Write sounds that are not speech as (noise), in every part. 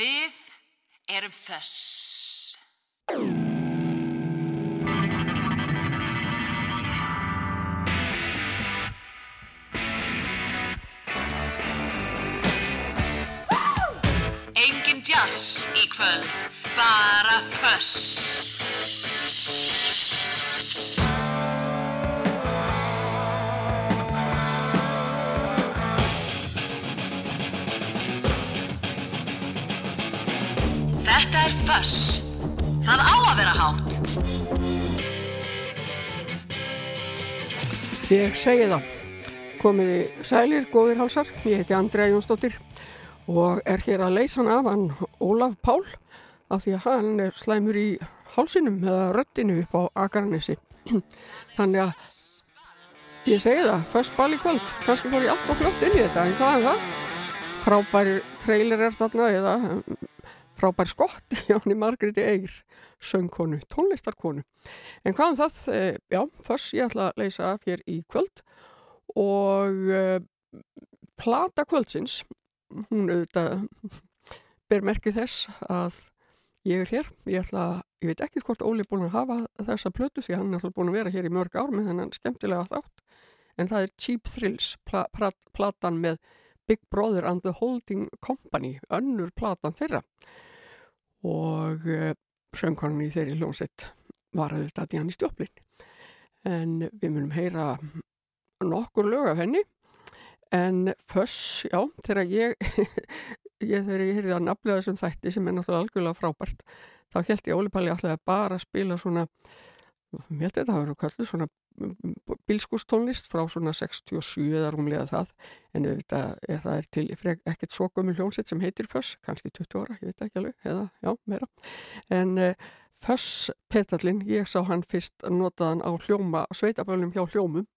Við erum föss. Engin jazz í kvöld, bara föss. Er föss. Það á að vera hátt. Ég segi það. Komiði sælir, góðir hálsar. Ég heiti Andrea Jónsdóttir og er hér að leysa hann af hann Ólaf Pál af því að hann er slæmur í hálsinum eða röttinu upp á Akarnesi. (clears throat) Þannig að ég segi það, först bal í kvöld. Kanski fór ég allt og fljótt inn í þetta, en hvað er það? Frábær trailer er þarna eða um, frábær skott (laughs) í Margréti Eyr, söngkonu, tónlistarkonu. En hvað um það? Eh, Já, först ég ætla að leysa af hér í kvöld og uh, plata kvöldsins hún auðvitað ber merkið þess að ég er hér. Ég ætla að, ég veit ekki hvort Óli er búin að hafa þessa plötu því hann er alltaf búin að vera hér í mörg ár með þennan skemmtilega þátt. En það er Cheap Thrills, pla, pla, platan með Big Brother and the Holding Company, önnur platan þeirra. Og uh, söngkonan í þeirri hljómsett var auðvitað Janni Stjóplin. En við munum heyra nokkur lög af henni En föss, já, þegar ég, (laughs) ég þegar ég heyrði að nafnlega þessum þætti sem er náttúrulega algjörlega frábært, þá held ég Óli Palli alltaf bara að spila svona, mér held þetta að vera kallið svona bilskústónlist frá svona 67 eða rúmlega það, en auðvitað er það er til ekkert svo gömul hljómsett sem heitir föss, kannski 20 ára, ég veit ekki alveg, eða já, meira. En uh, föss petallin, ég sá hann fyrst notaðan á hljóma, sveitabölum hjá hljómum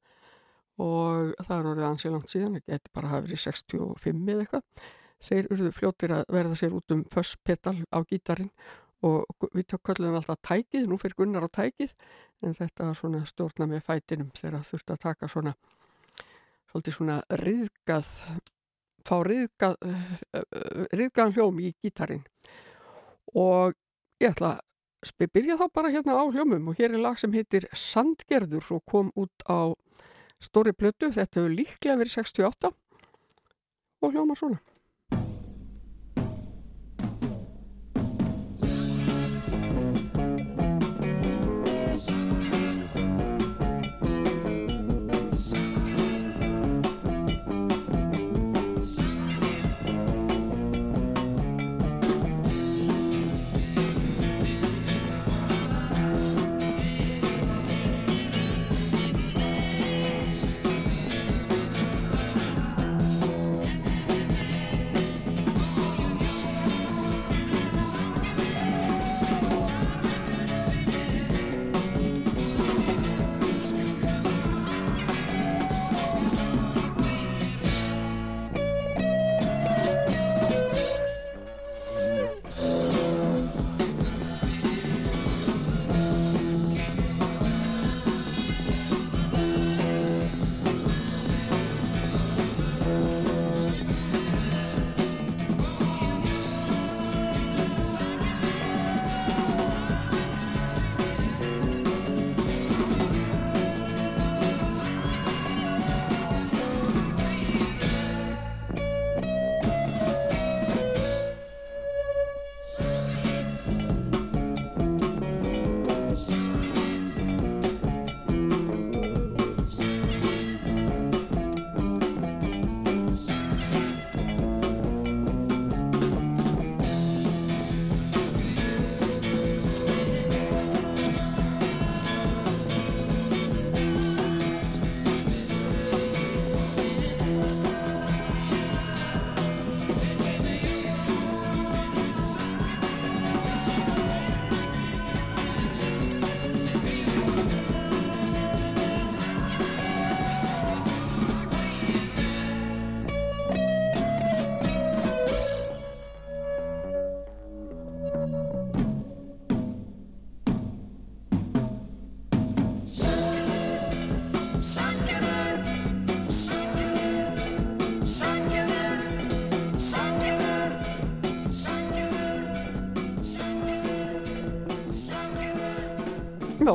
og það er orðið ansið langt síðan, það getur bara hafa verið 65 eða eitthvað. Þeir urðu fljóttir að verða sér út um fösspedal á gítarin og við tökkalluðum alltaf tækið, nú fyrir gunnar á tækið, en þetta svona stjórna með fætinum þegar þurfti að taka svona, svolítið svona riðgað, fá riðgað, riðgaðan hljóm í gítarin. Og ég ætla að byrja þá bara hérna á hljómum og hér er lag sem heitir Sandgerður og kom út á stóri blötu, þetta hefur líklega verið 68 og hljóma svona.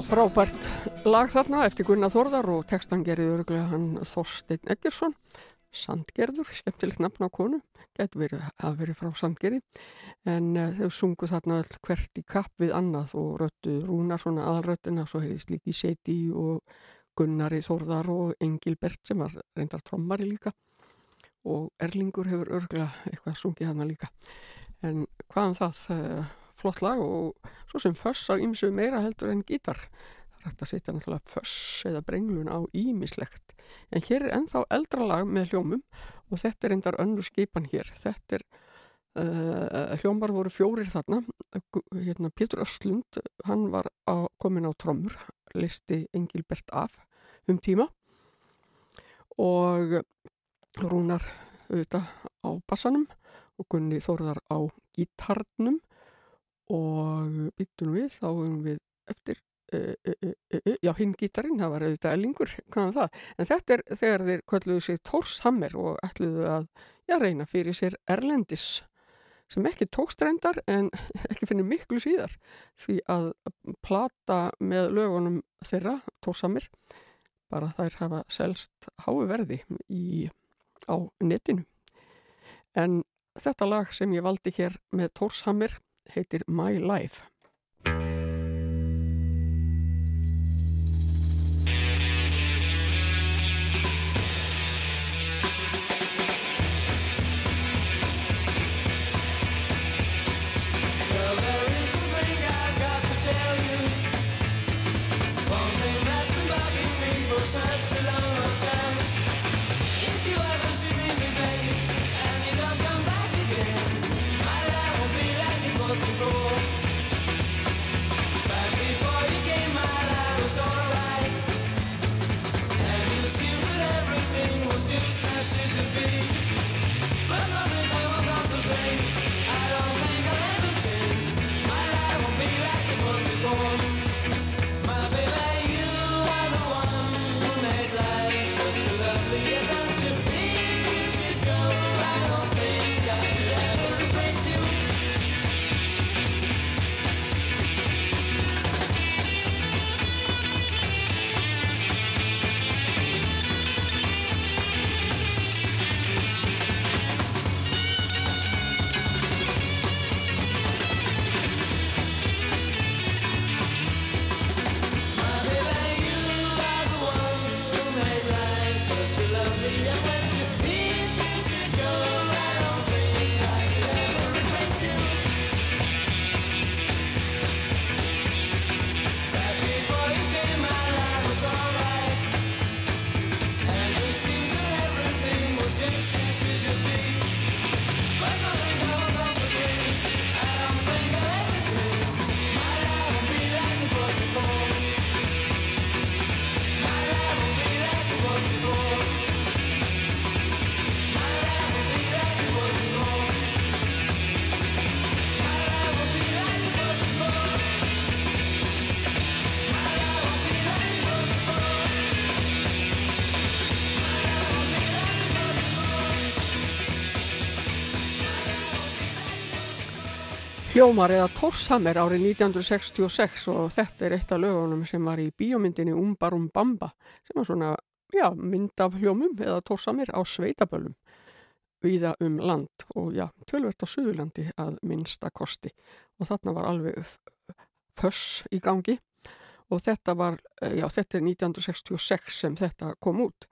Frábært lag þarna eftir Gunnar Þorðar og textan gerði örglega hann Þorstein Eggersson Sandgerður, skemmtilegt nafn á konu getur verið að verið frá Sandgerði. En uh, þau sungu þarna hvert í kapp við annað og röttu Rúnar svona aðalröttina, svo heyrðist líki Seti og Gunnari Þorðar og Engilbert sem var reyndar trommari líka. Og Erlingur hefur örglega eitthvað sungið hana líka. En hvaðan það uh, flott lag og svo sem föss á ýmsu meira heldur en gítar. Hægt að setja náttúrulega föss eða brenglun á ýmislegt. En hér er ennþá eldra lag með hljómum og þetta er endar önnu skipan hér. Þetta er, uh, hljómar voru fjórir þarna. Hérna, Pétur Östlund, hann var á, komin á trommur, listi Engilbert af um tíma og Rúnar auðvitað á bassanum og Gunni Þórðar á gítarnum og byttunum við þá erum við eftir uh, uh, uh, já hinn gítarinn það var auðvitað ellingur (laughs) en þetta er þegar þeir kölluðu sér Tórshammer og ætluðu að já, reyna fyrir sér Erlendis sem ekki tókstrendar en (laughs) ekki finnir miklu síðar því að plata með lögunum þeirra Tórshammer bara þær hafa selst hái verði í, á netinu. En þetta lag sem ég valdi hér með Tórshammer heitir My Life Hljómar eða Tórshammer árið 1966 og þetta er eitt af lögunum sem var í bíómyndinni Umbarum Bamba sem var svona, já, mynd af hljómum eða Tórshammer á sveitaböllum viða um land og já, tölvert á Suðurlandi að minnsta kosti. Og þarna var alveg föss í gangi og þetta var, já, þetta er 1966 sem þetta kom út.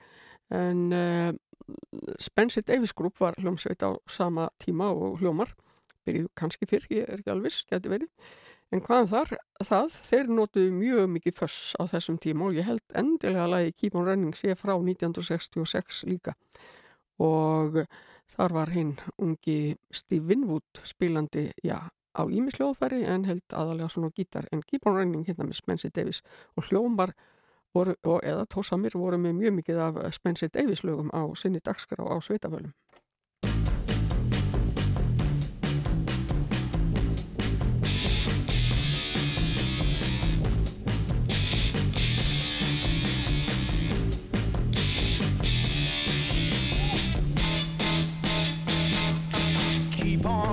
En uh, Spencer Davis Group var hljómsveit á sama tíma og hljómar byrjuð kannski fyrr, ég er ekki alveg viss, geti verið. En hvaðan þar, það, þeir notuðu mjög mikið föss á þessum tíma og ég held endilega að lagi Keep on Running sé frá 1966 líka. Og þar var hinn ungi Steve Winwood spilandi, já, á ímisljóðfæri en held aðalega svona gítar. En Keep on Running hérna með Spencer Davis og hljómar voru, og eða tósamir voru með mjög mikið af Spencer Davis lögum á sinni dagskrá á Sveitafölum.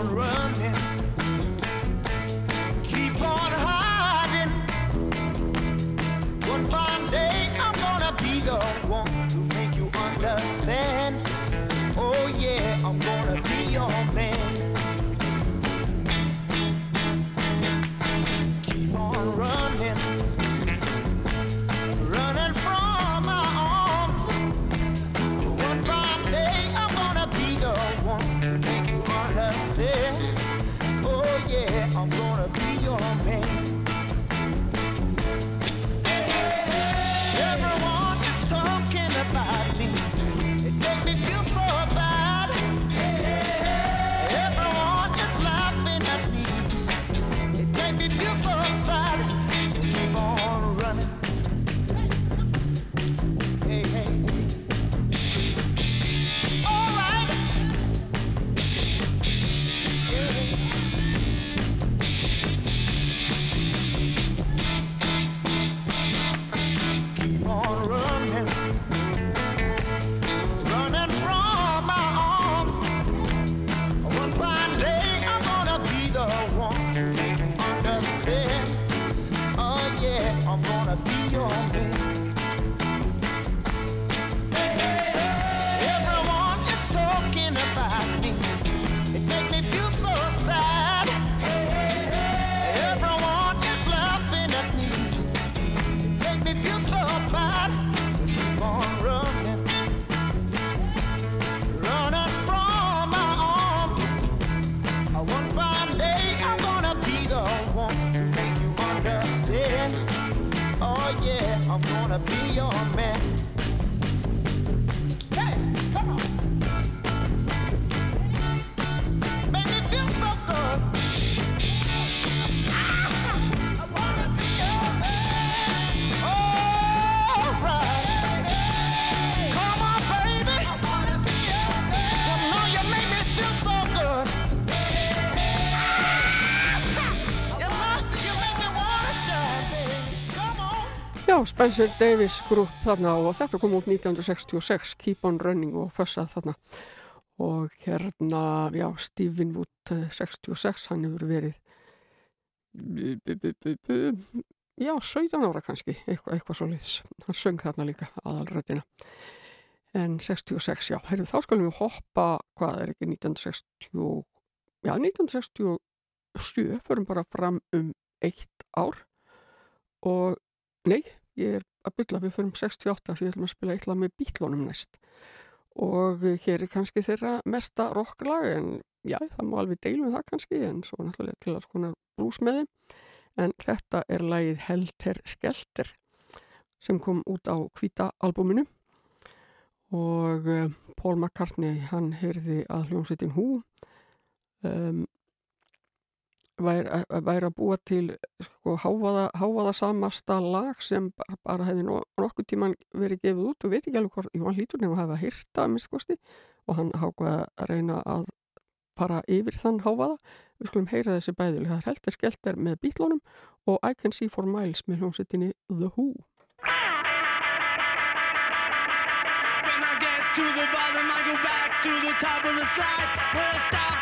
run. Spencer Davis grúp þarna og þetta kom út 1966 Keep on Running og fössað þarna. Og hérna, já, Stephen Wood 66, eh, hann hefur verið já, 17 ára kannski eitthvað, eitthvað svo leiðs, hann söng þarna líka aðalröðina en 66, já, heyrðu þá skalum við hoppa hvað er ekki 1960 já, 1967 förum bara fram um eitt ár. Og nei, ég er að bylla við fyrir 68 fyrir að spila eitthvað með bítlónum næst. Og hér er kannski þeirra mesta rocklag en já, það má alveg deilum það kannski en svo náttúrulega til að skona brúsmeði en þetta er lagið Helter Skelter sem kom út á hvita albúminu. Og uh, Paul McCartney hann heyrði að hljómsveitin hú um, væri, að búa til sko, hávaða, hávaða samasta lag sem bara, bara hefði nokkuð tíman verið gefið út. Og veit ekki alveg hvort, jú hann lítur nefn að hýrta að mistkosti og hann hákaði að reyna að fara yfir þann hávaða. Við skulum heyra þessi bæðil, það er heldur skelter með bítlónum og I Can See For Miles með hljómsettinni The Who. When I get to the bottom I go back to the top of the slide. Where I stop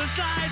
the slide.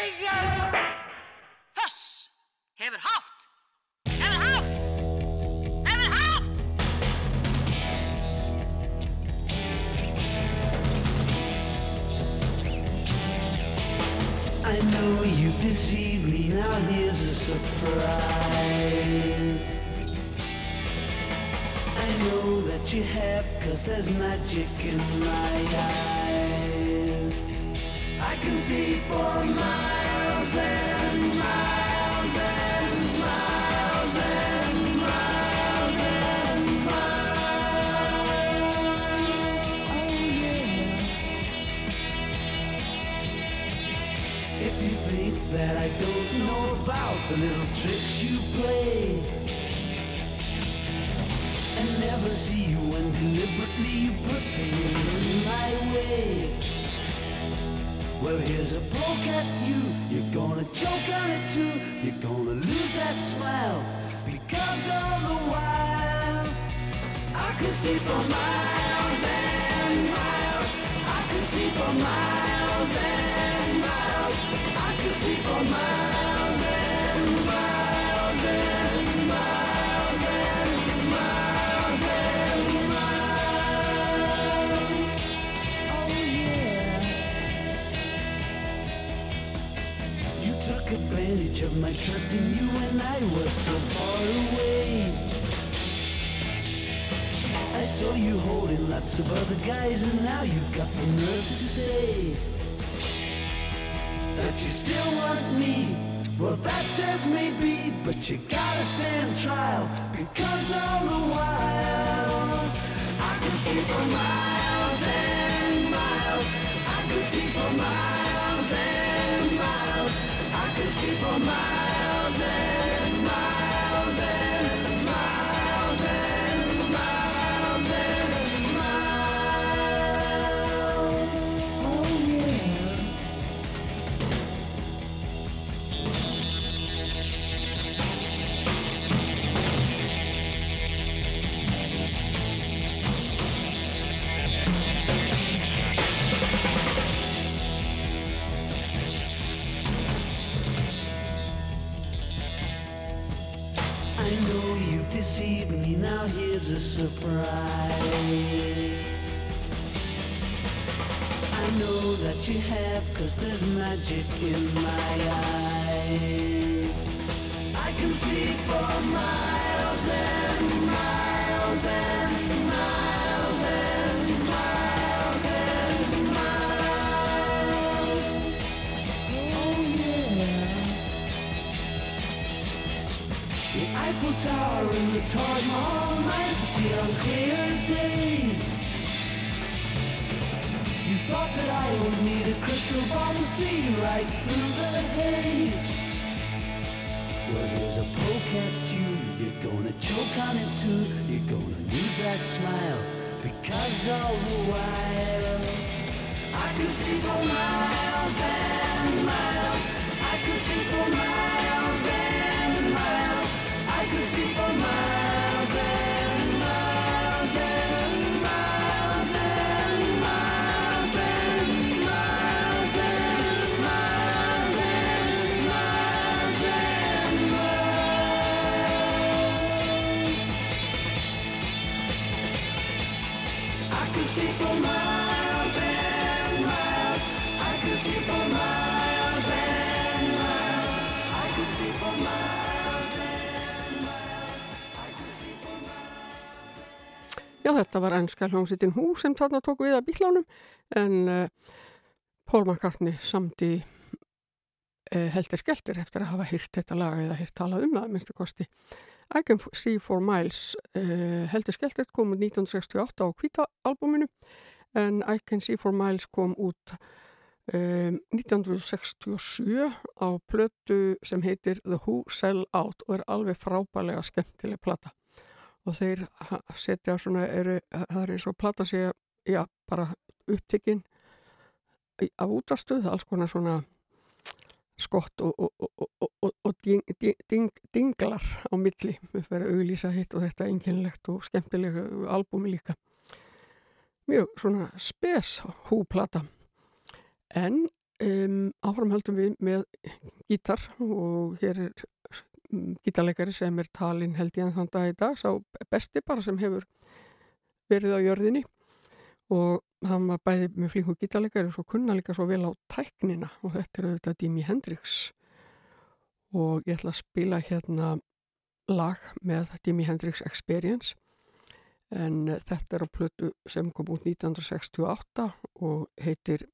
Fingers! Hush! Hebben haft! Hebben haft! Hebben haft! I know you deceived me, now here's a surprise. I know that you have, cause there's magic in my eyes that I don't know about the little tricks you play and never see you when deliberately you put things in my way. Well, here's a poke at you. You're gonna choke on it too. You're gonna lose that smile because all the while I could see for miles and miles. I could see for miles and miles. I could see for miles of my trust in you when I was so far away. I saw you holding lots of other guys and now you've got the nerve to say that you still want me. Well, that says maybe, but you gotta stand trial because all the while I can see for miles and miles. I can see for miles. Can see for miles and miles surprise. I know that you have, cause there's magic in my eyes. I can see for miles and miles and Tower and the Taj Mahal night see on clear days. You thought that I would need a crystal ball to see right through the haze. Well, here's a poke at you. You're gonna choke on it too. You're gonna lose that smile because all the while I can see for miles and miles. I can see for miles þetta var ennska hljómsveitin Hú sem þarna tók við að bílánum en uh, Paul McCartney samdi uh, heldur skeltir eftir að hafa hýrt þetta lag eða hýrt talað um það, minnstu kosti. I Can See For Miles uh, heldur skeltir kom út 1968 á kvíta-albuminu en I Can See For Miles kom út um, 1967 á plötu sem heitir The Who Sell Out og er alveg frábælega skemmtileg plata og þeir setja svona, eru, það er eins og plata sé, já, bara upptikinn af útastöð, alls konar svona skott og, og, og, og, ding, ding, ding, dinglar á milli, við verðum auglýsa hitt og þetta einkennilegt og skemmtilegu albúmi líka. Mjög svona spes húplata. En um, áfram höldum við með gítar og hér er mm, gítarleikari sem er talin held ég en þann dag í dag, sá besti bara sem hefur verið á jörðinni. Og hann var bæði með flingu gítarleikari og svo kunna líka svo vel á tæknina. Og þetta er auðvitað Dimi Hendrix. Og ég ætla að spila hérna lag með Dimi Hendrix Experience. En þetta er á plötu sem kom út 1968 og heitir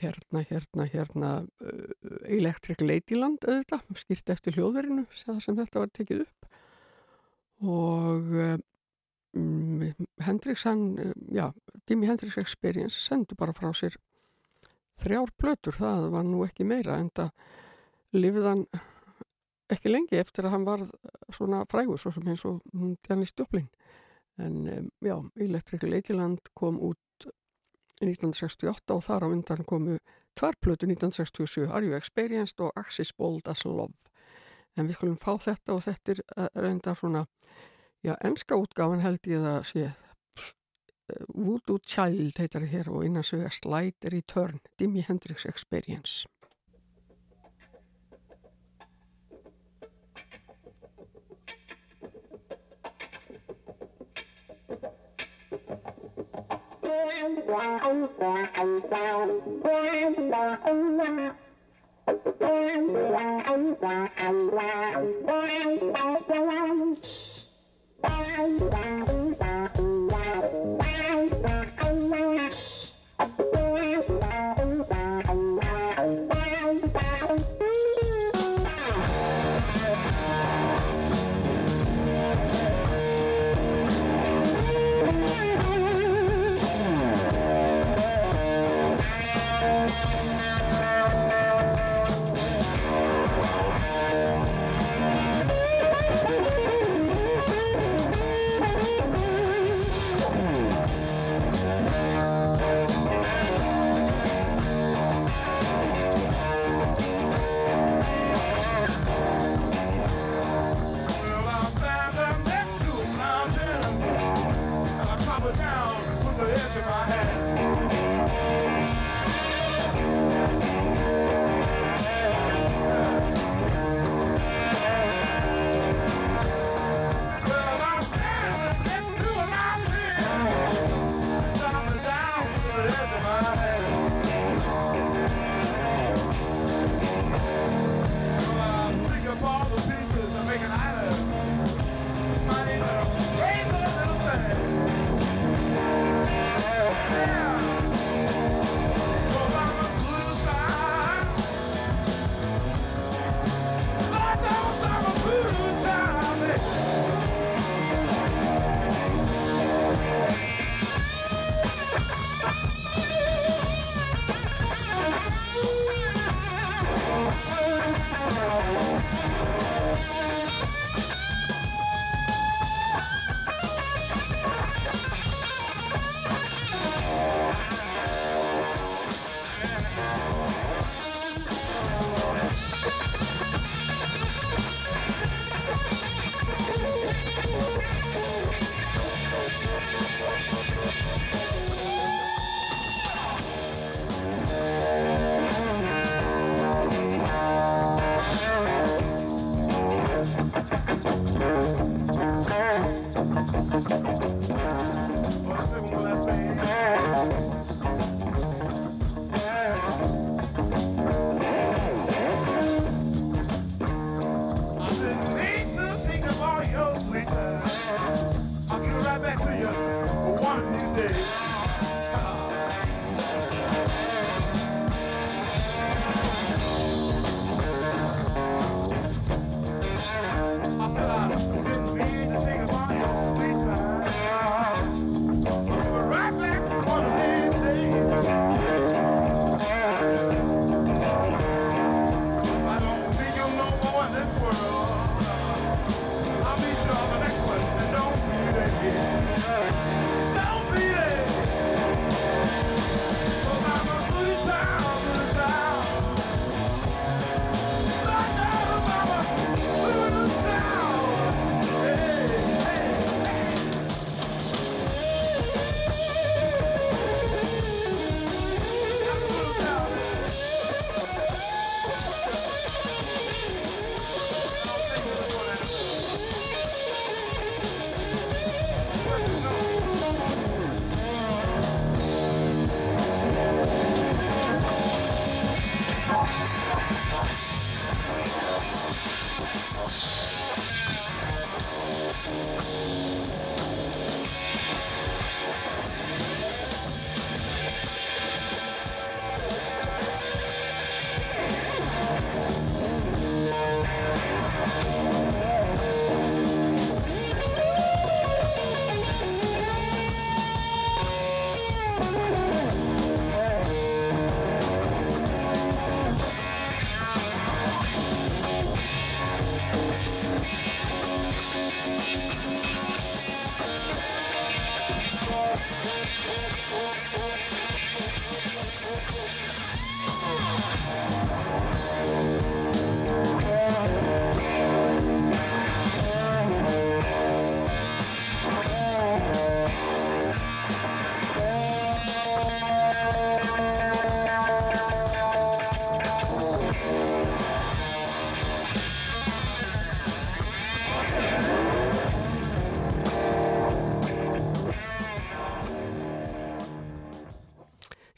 hérna, hérna, hérna uh, Electric Ladyland auðvitað, skýrt eftir hljóðverinu sem þetta var tekið upp. Og uh, Hendrix hann, já, Dimi Hendrix Experience sendu bara frá sér þrjár plötur, það var nú ekki meira en það lifið hann ekki lengi eftir að hann var svona frægur, svo sem eins og Janis Joplin. En já, Electric Ladyland kom út 1968 og þar á undan komu tvær plötu 1967, Are You Experienced og Axis Bold as Love en við skulum fá þetta og þetta er reynda svona Já, ennska útgáfan held ég að sé Voodoo Child heitar það hér og innan svo er Slide Return, Dimi Hendrix Experience. quan là ông là thầy sao quan là ông là quan là ông là thầy là quan là quan quan là ông là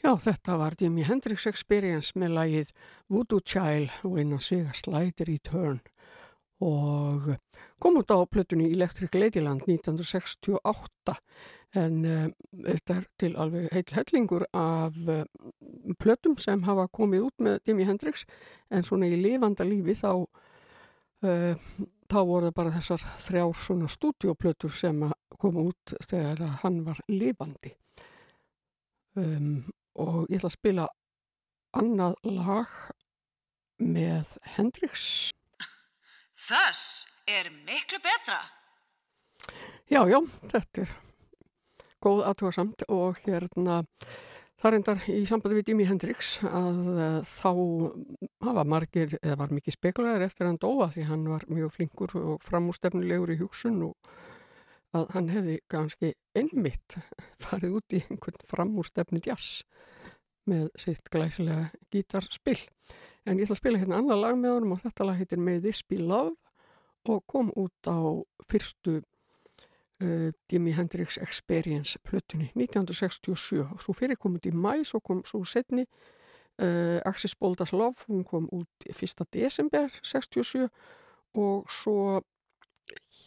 Já, þetta var Jimi Hendrix Experience með lagið Voodoo Child og eina svega Slider í Turn. Og kom út á plötunni Electric Ladyland 1968 en um, þetta er til alveg heil hellingur af um, plötum sem hafa komið út með Jimi Hendrix en svona í lifanda lífi þá uh, þá voru það bara þessar þrjár svona stúdioplötur sem kom út þegar hann var lifandi. Um, og ég ætla að spila annað lag með Hendrix. Þess er miklu betra. Já, já, þetta er góð aðtóðsamt og hérna það reyndar í sambandi við Jimi Hendrix að uh, þá hafa margir, eða var mikið spekulæðir eftir hann dóa því hann var mjög flinkur og framústefnulegur í hugsun og að hann hefði kannski einmitt (laughs) farið út í einhvern framúrstefni jazz með sitt glæsilega gítarspill. En ég ætla að spila hérna annar lag með honum og þetta lag heitir May This Be Love og kom út á fyrstu uh, Jimi Hendrix Experience plötunni 1967 og svo fyrir komið í mæ, svo kom svo setni uh, Axis Boldas Love, hún kom út 1. desember 67 og svo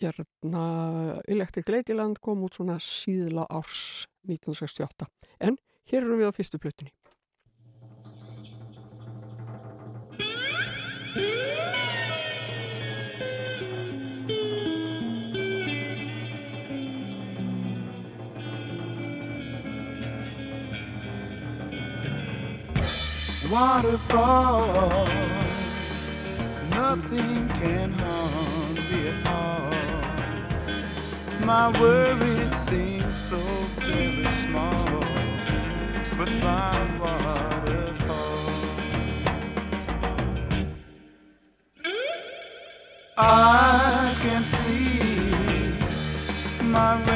hérna Electric Ladyland kom út svona síðla árs 1968 en hér erum við á fyrstu plötunni. Waterfall, nothing can My worries seem so very small, but my waterfall. I can see my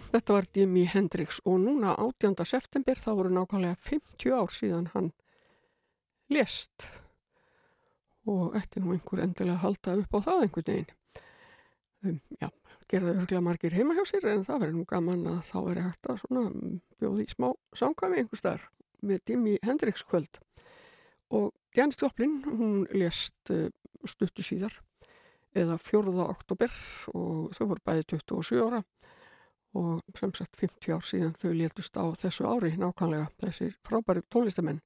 þetta var Jimi Hendrix og núna 18. september þá voru nákvæmlega 50 ár síðan hann lést og eftir nú einhver endilega halda upp á það einhvern veginn. Um, já, gerða örglega margir heima hjá sér en það verður nú gaman að þá er hægt að svona bjóði í smá samkvæmi einhver starf með Jimi Hendrix kvöld og Janis Joplin, hún lést uh, stuttu síðar eða 4. oktober og þau voru bæði 27 ára og sem sagt 50 ár síðan þau létust á þessu ári nákvæmlega þessir frábæri tónlistamenn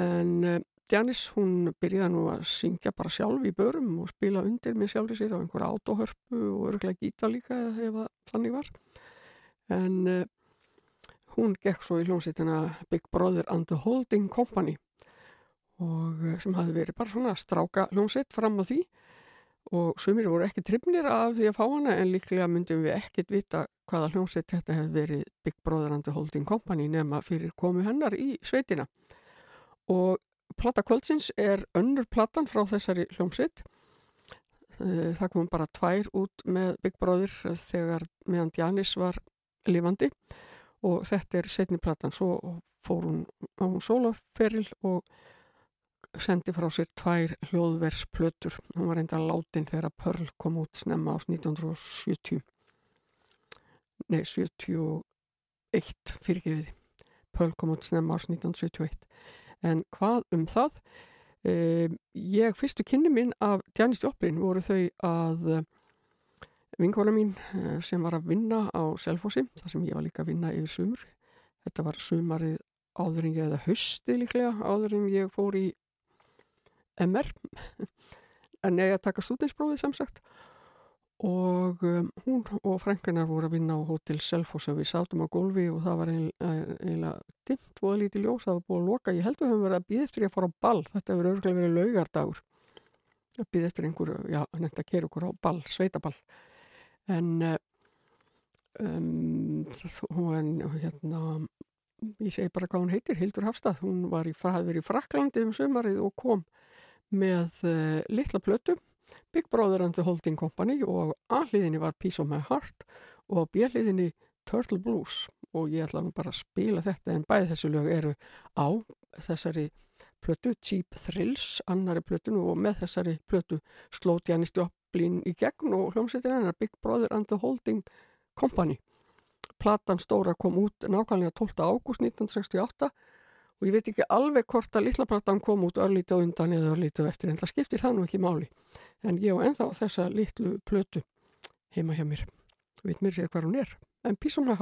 en uh, Janis hún byrjaði nú að syngja bara sjálf í börum og spila undir með sjálfur sér á einhverja átóhörpu og örglega gíta líka ef þannig var. En uh, hún gekk svo í hljómsveitina Big Brother and the Holding Company og uh, sem hafi verið bara svona stráka hljómsveit fram á því og sumir voru ekki trefnir af því að fá hana en líklega myndum við ekkit vita hvaða hljómsveit þetta hefði verið Big Brother and the Holding Company nema fyrir komu hennar í sveitina og Plata kvöldsins er önnur platan frá þessari hljómsitt. Eh, það kom bara tvær út með Big Brother þegar meðan Janis var lifandi og þetta er setni platan. Svo fór hún á hún soloferil og sendi frá sér tvær hljóðversplötur. Hún var enda látin þegar Pearl kom út snemma ás 1970. Nei, 71 fyrirgefiði. Pearl kom út snemma ás 1971 en hvað um það? Uh, ég fyrstu kynni minn af Janis Joplin voru þau að uh, vinkona mín uh, sem var að vinna á Selfossi, þar sem ég var líka að vinna yfir sumur. Þetta var sumarið áður en ég, eða hösti líklega, áður en ég fór í MR, en ég að taka stúdinsprófið sem sagt. Og um, hún og frænkanar voru að vinna á Hotel Selfoss og við sátum á gólfi og það var eiginlega dimt og lítið ljós, það var búið að loka. Ég held að við höfum verið að býða eftir að fara á ball. Þetta hefur örglega verið laugardagur. Að býða eftir einhverju, já, nefnt að kera okkur á ball, sveitaball. En um, hún hérna ég segi bara hvað hún heitir, Hildur Hafstad hún var í, hafði verið í Fraklandi um sömarið og kom með uh, litla plötu Big Brother and the Holding Company og A-hliðinni var Peace of My Heart og B-hliðinni Turtle Blues og ég ætla bara að spila þetta en bæði þessu lög eru á þessari plötu Cheap Thrills, annari plötun og með þessari plötu sló Janis Joplin í gegn og hljómsveitir hennar Big Brother and the Holding Company. Platan stóra kom út nákvæmlega 12. ágúst 1968 og ég veit ekki alveg hvort að litla platan kom út örlítið á undan eða örlítið eftir en það skiptir það nú ekki máli. En ég á enþá þessa litlu plötu heima hjá mér. Veit mér sér hvað hún er. En Peace of my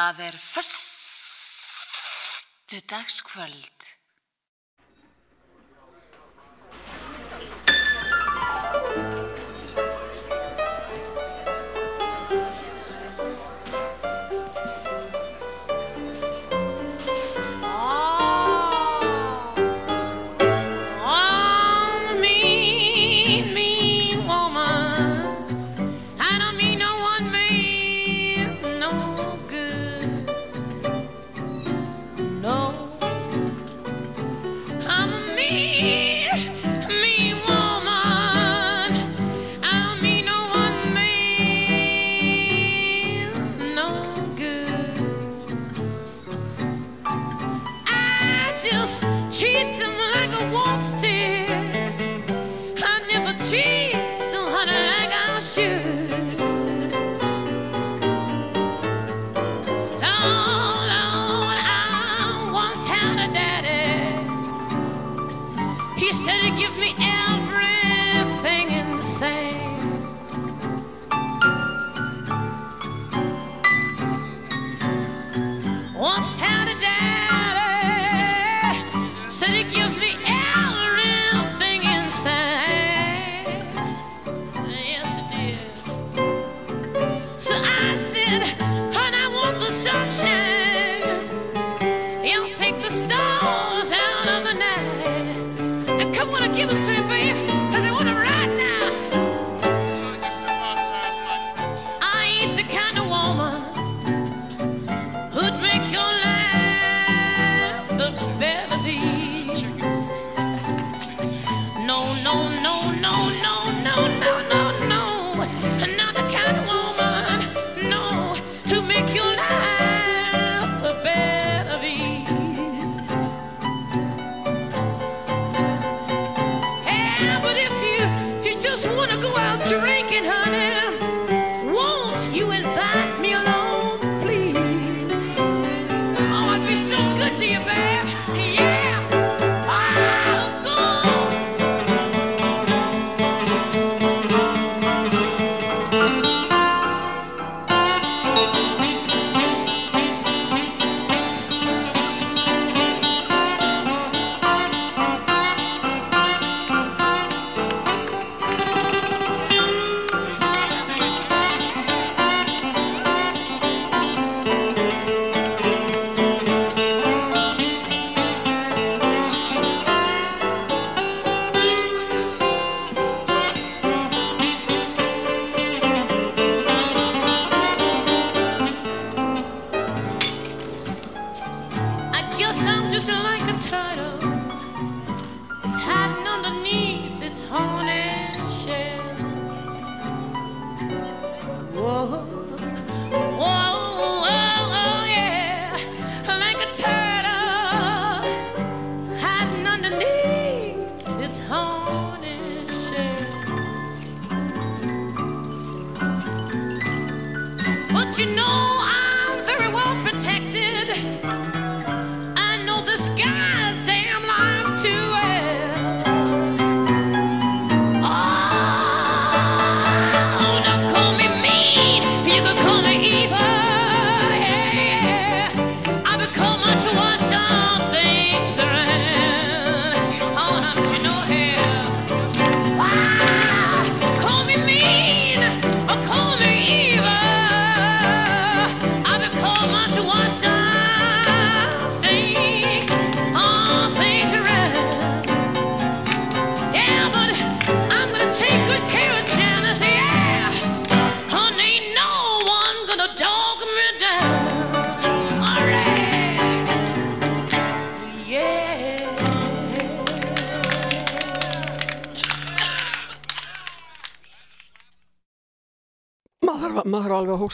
Það er föstudagskvöld.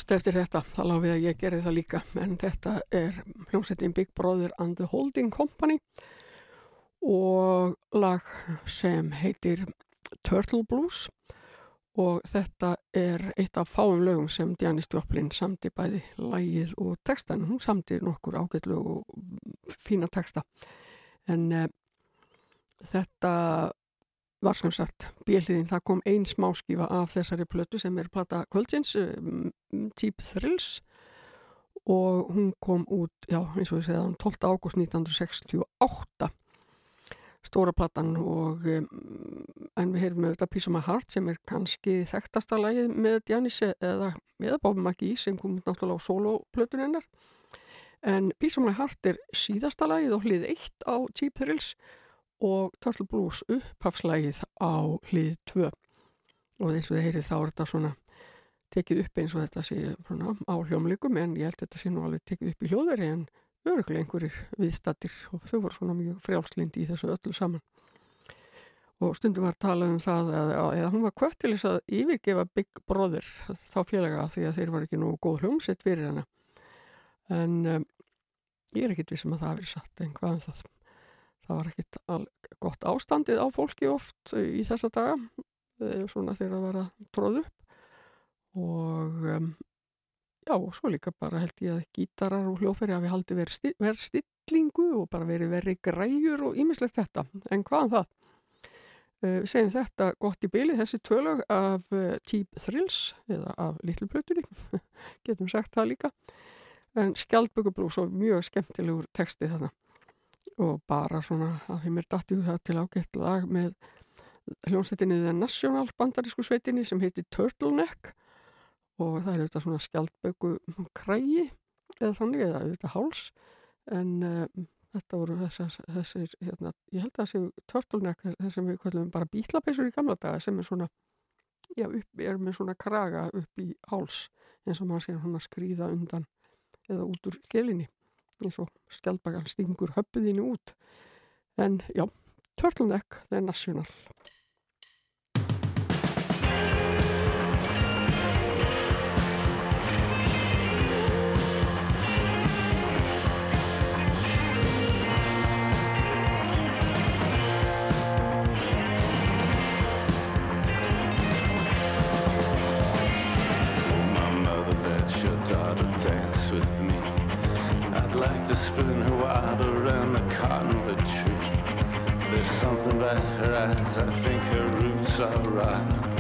manst eftir þetta, þá lág við að ég gerði það líka, en þetta er hljómsettin Big Brother and the Holding Company og lag sem heitir Turtle Blues og þetta er eitt af fáum lögum sem Dianne Stjóplin samti bæði lægið og textan, hún samti nokkur ágætlu og fína texta. En eh, þetta var sem sagt bíliðin, það kom einn smáskífa af þessari plötu sem er platta kvöldsins, um, um, Deep Thrills. Og hún kom út, já eins og ég segði hann 12. ágúst 1968 stóra platan og um, en við heyrðum með þetta Peace of My Heart sem er kannski þekktasta lægið með Janis eða, eða Bábi Maggi sem kom náttúrulega á soloplötun hennar. En Peace of My Heart er síðasta lægið og hlið eitt á Deep Thrills. og Turtle Blues upphafslægið á hlið 2 og eins og þið heyrið þá er þetta svona tekið upp eins og þetta sé svona, á hljómleikum en ég held að þetta sé nú alveg tekið upp í hljóðveri en öruglega einhverjir viðstattir og þau voru svona mjög frjálslind í þessu öllu saman. Og stundum var talað um það eða, eða hún var kvött til þess að yfirgefa Big Brother þá félaga því að þeir var ekki nú góð hljómsett fyrir hana. En um, ég er ekkit vissum að það hafi verið satt en hvað en um það það var ekkit gott ástandið á fólki oft í þessa daga. Svona þegar það var að tróðu upp. Og um, já, og svo líka bara held ég að gítarar og hljófæri hafi haldið verið sti verið stillingu og bara verið verið græjur og ímislegt þetta, en hvaðan það? Uh, segjum þetta gott í byli, þessi tvölag af uh, Cheap Thrills, eða af Little Plutunni, (laughs) getum sagt það líka, en Skjaldbökubrús og mjög skemmtilegur texti þarna og bara svona að þeim er dættið það til ágætt lag með hljómsveitinni The National bandarísku sveitinni sem heitir Turtleneck. Og það er auðvitað svona skjaldböku krægi eða þannig eða auðvitað háls. En uh, þetta voru þessar, þessir, hérna, ég held að það séu turtleneck, þess sem við kallum bara bítlapeisur í gamla daga sem er svona já, upp, er með svona kraga upp í háls eins og maður sé hann að skrýða undan eða út úr gelinni eins og skjaldbakan stingur höppiðinu út. En já, turtleneck, það er to spin her wild around the cottonwood tree. There's something about her eyes, I think her roots are rotten.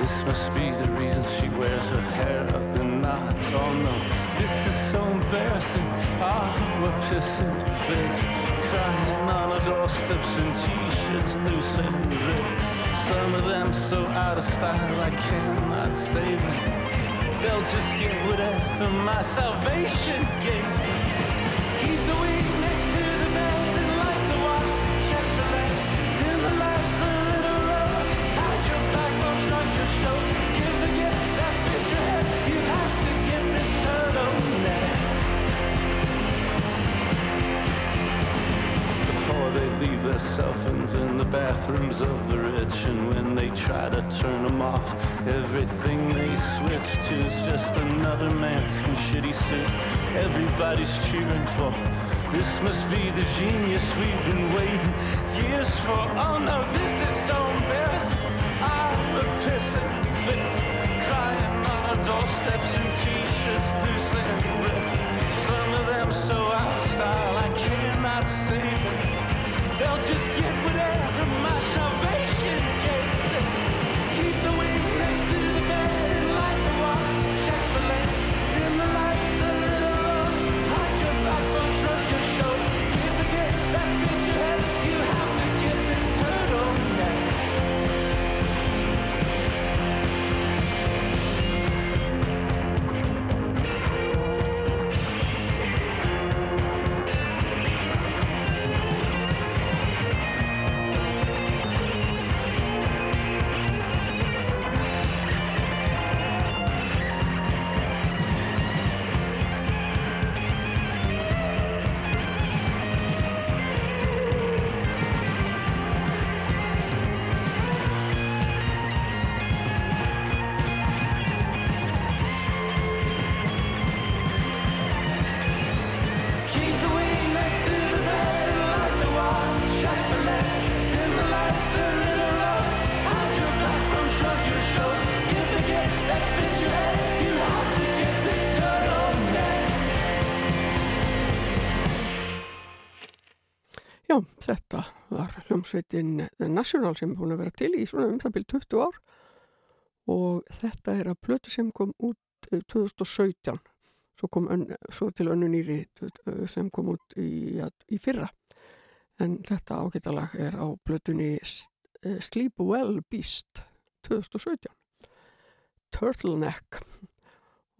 This must be the reason she wears her hair up in knots. Oh no, this is so embarrassing. Ah, oh, we're pissing fits, crying on our doorsteps in t-shirts, loose and ripped. Some of them so out of style I cannot save them. They'll just get whatever my salvation gave them. Of the rich And when they try to turn them off Everything they switch to is just another man in shitty suits. Everybody's cheering for This must be the genius we've been waiting years for. Oh no, this is so embarrassing. I'm a pissing fits Crying on our doorsteps in t-shirts loose and Some of them so out of style I cannot save it They'll just get hljómsveitin National sem er búin að vera til í svona um byrj 20 ár. Og þetta er að plötu sem kom út eh, 2017 svo kom ön, svo til önnu nýri uh, sem kom út í, ja, í fyrra. En þetta ágættalag er á blötunni uh, Sleep Well Beast 2017 Turtleneck.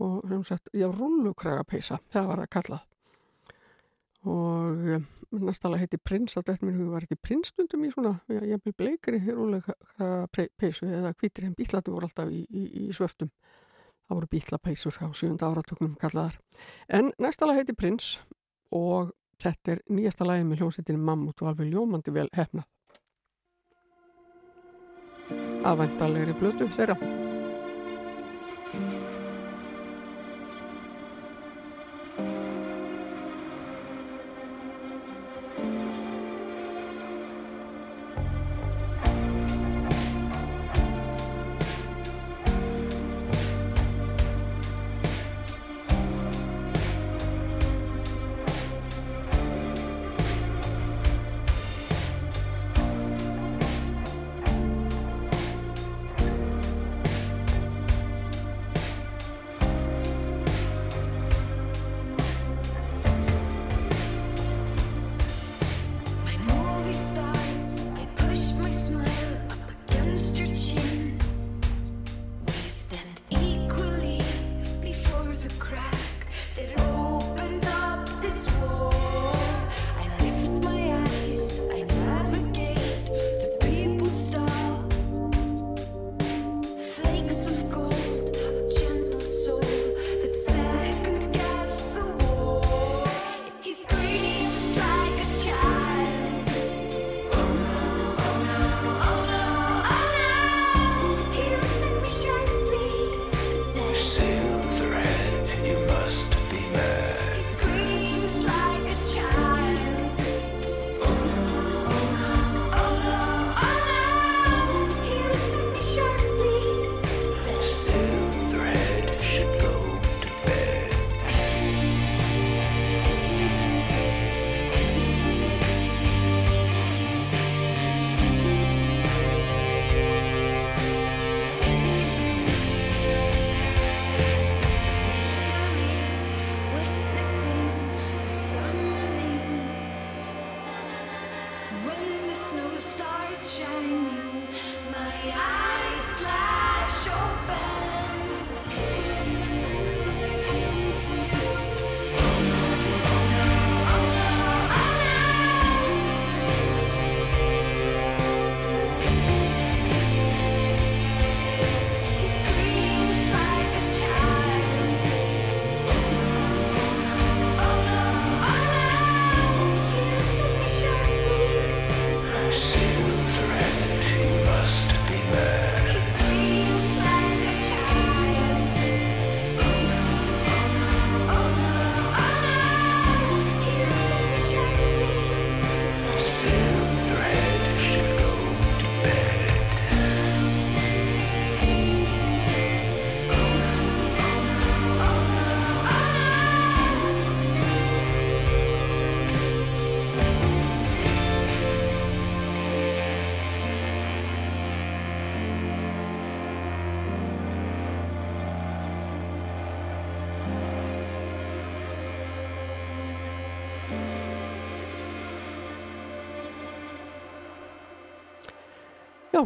Og sem sagt, já, rullukragapeisa það var það kallað. Og næstalega heiti Prins að þetta minn var ekki prinsstundum í svona ég byrði bleikri rullukragapeisu eða hvítri en bílatu voru alltaf í, í, í svörtum. Það voru bílapeisur á sjönda áratöknum kallaðar. En næstalega heiti Prins og þetta er nýjasta lagi með hljómsveitinni Mammut og alveg ljómandi vel hefnað aðvæntalegri blötu þeirra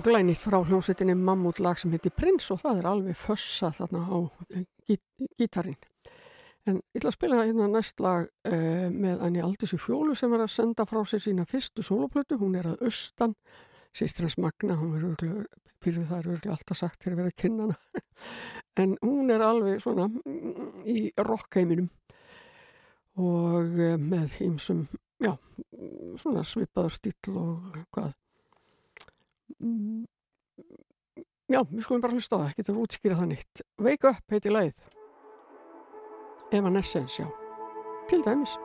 Glænýtt frá hljómsveitinni Mammut lag sem heiti Prins og það er alveg fössa þarna á gí- gítarinn. En ég ætla að spila hérna næst lag uh, með Anni Aldísi Fjólu sem er að senda frá sér sína fyrstu soloplötu. Hún er að austan, sýstir hans Magna, hún er örglega, pyrrið það er örglega alltaf sagt verið að kynna hana. (laughs) en hún er alveg svona mm, í rockheiminum og uh, með ýmsum, já, svona svipaður stíl og hvað Já, við skulum bara hlusta á það, getur útskýra það nýtt. Wake Up heiti lagið. Evanescence, já. Til dæmis.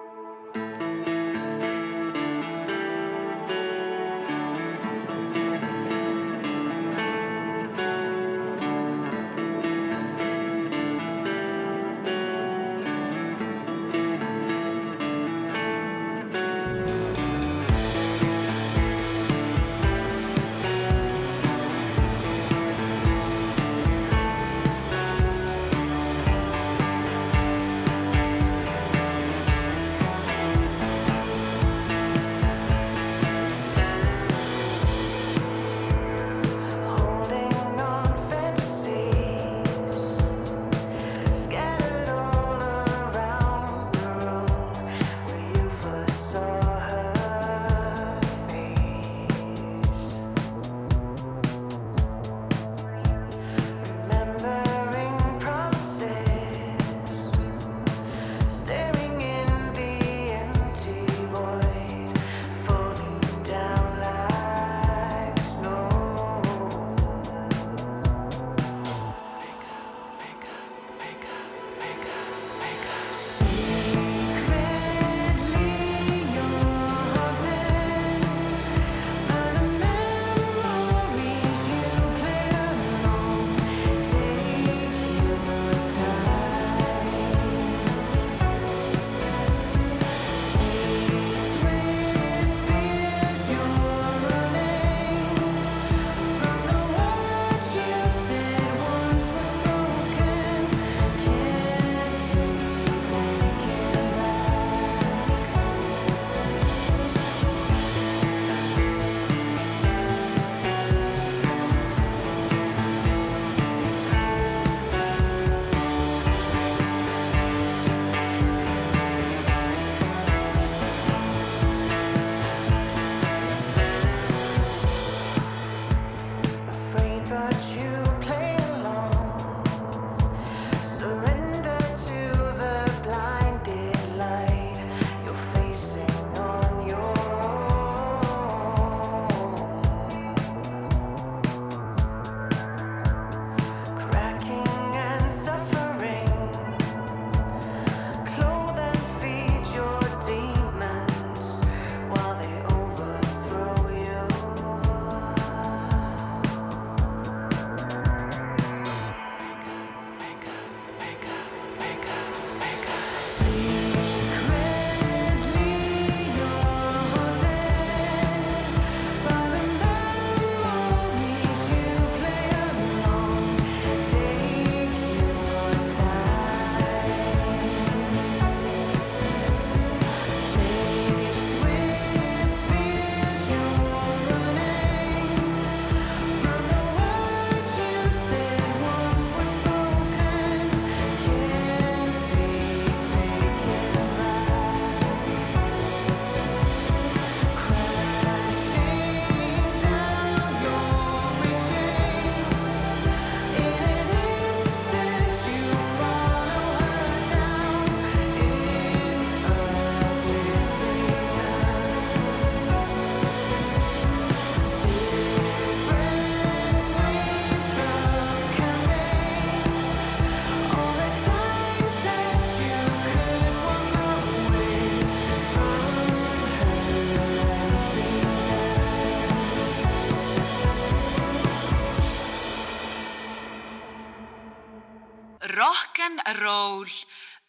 rock'n'roll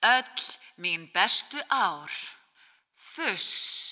öll mín bestu ár. Þuss.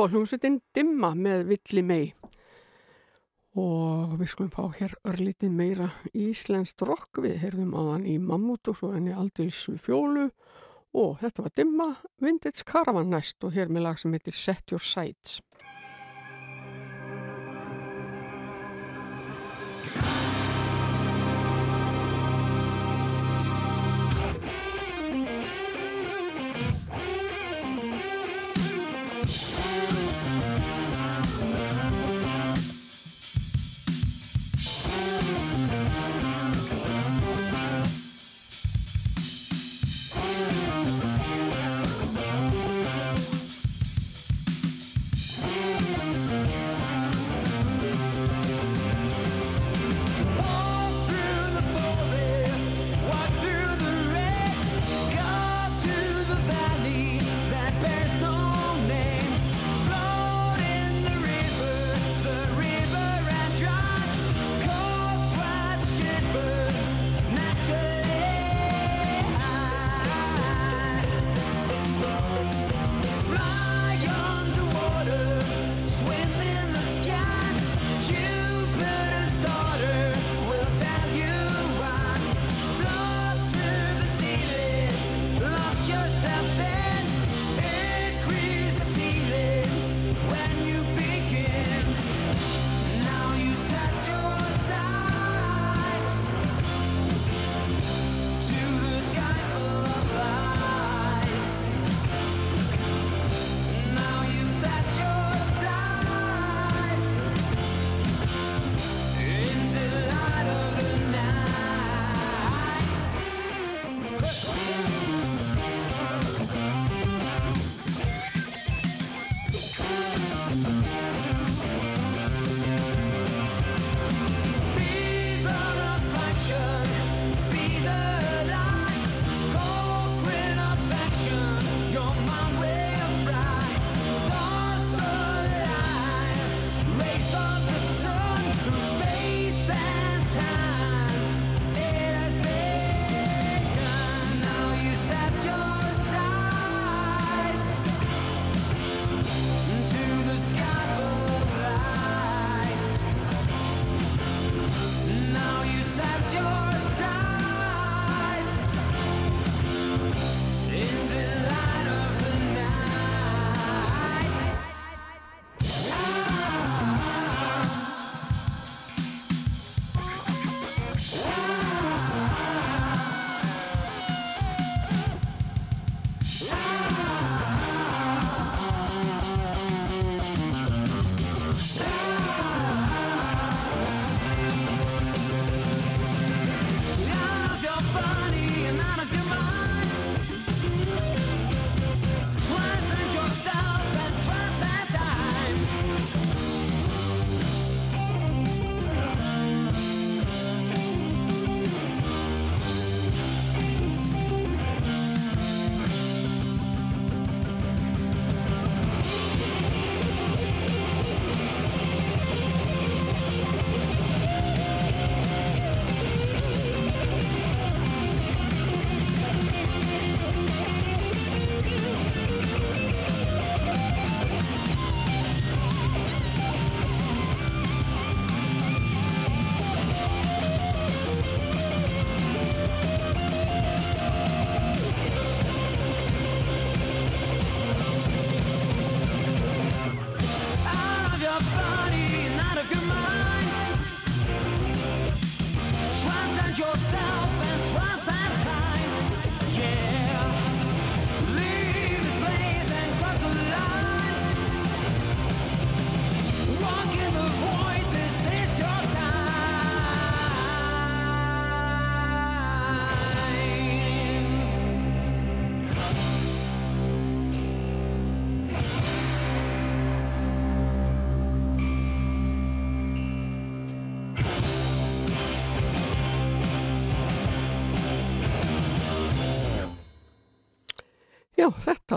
svo hljómsveitin Dimma með Villi mei og við skulum fá hér örlítið meira íslenskt rock. Við heyrðum á hann í Mammut og svo henni aldilsu fjólu. Og þetta var Dimma Vintage Caravan næst og hér með lag sem heitir Set Your Sights.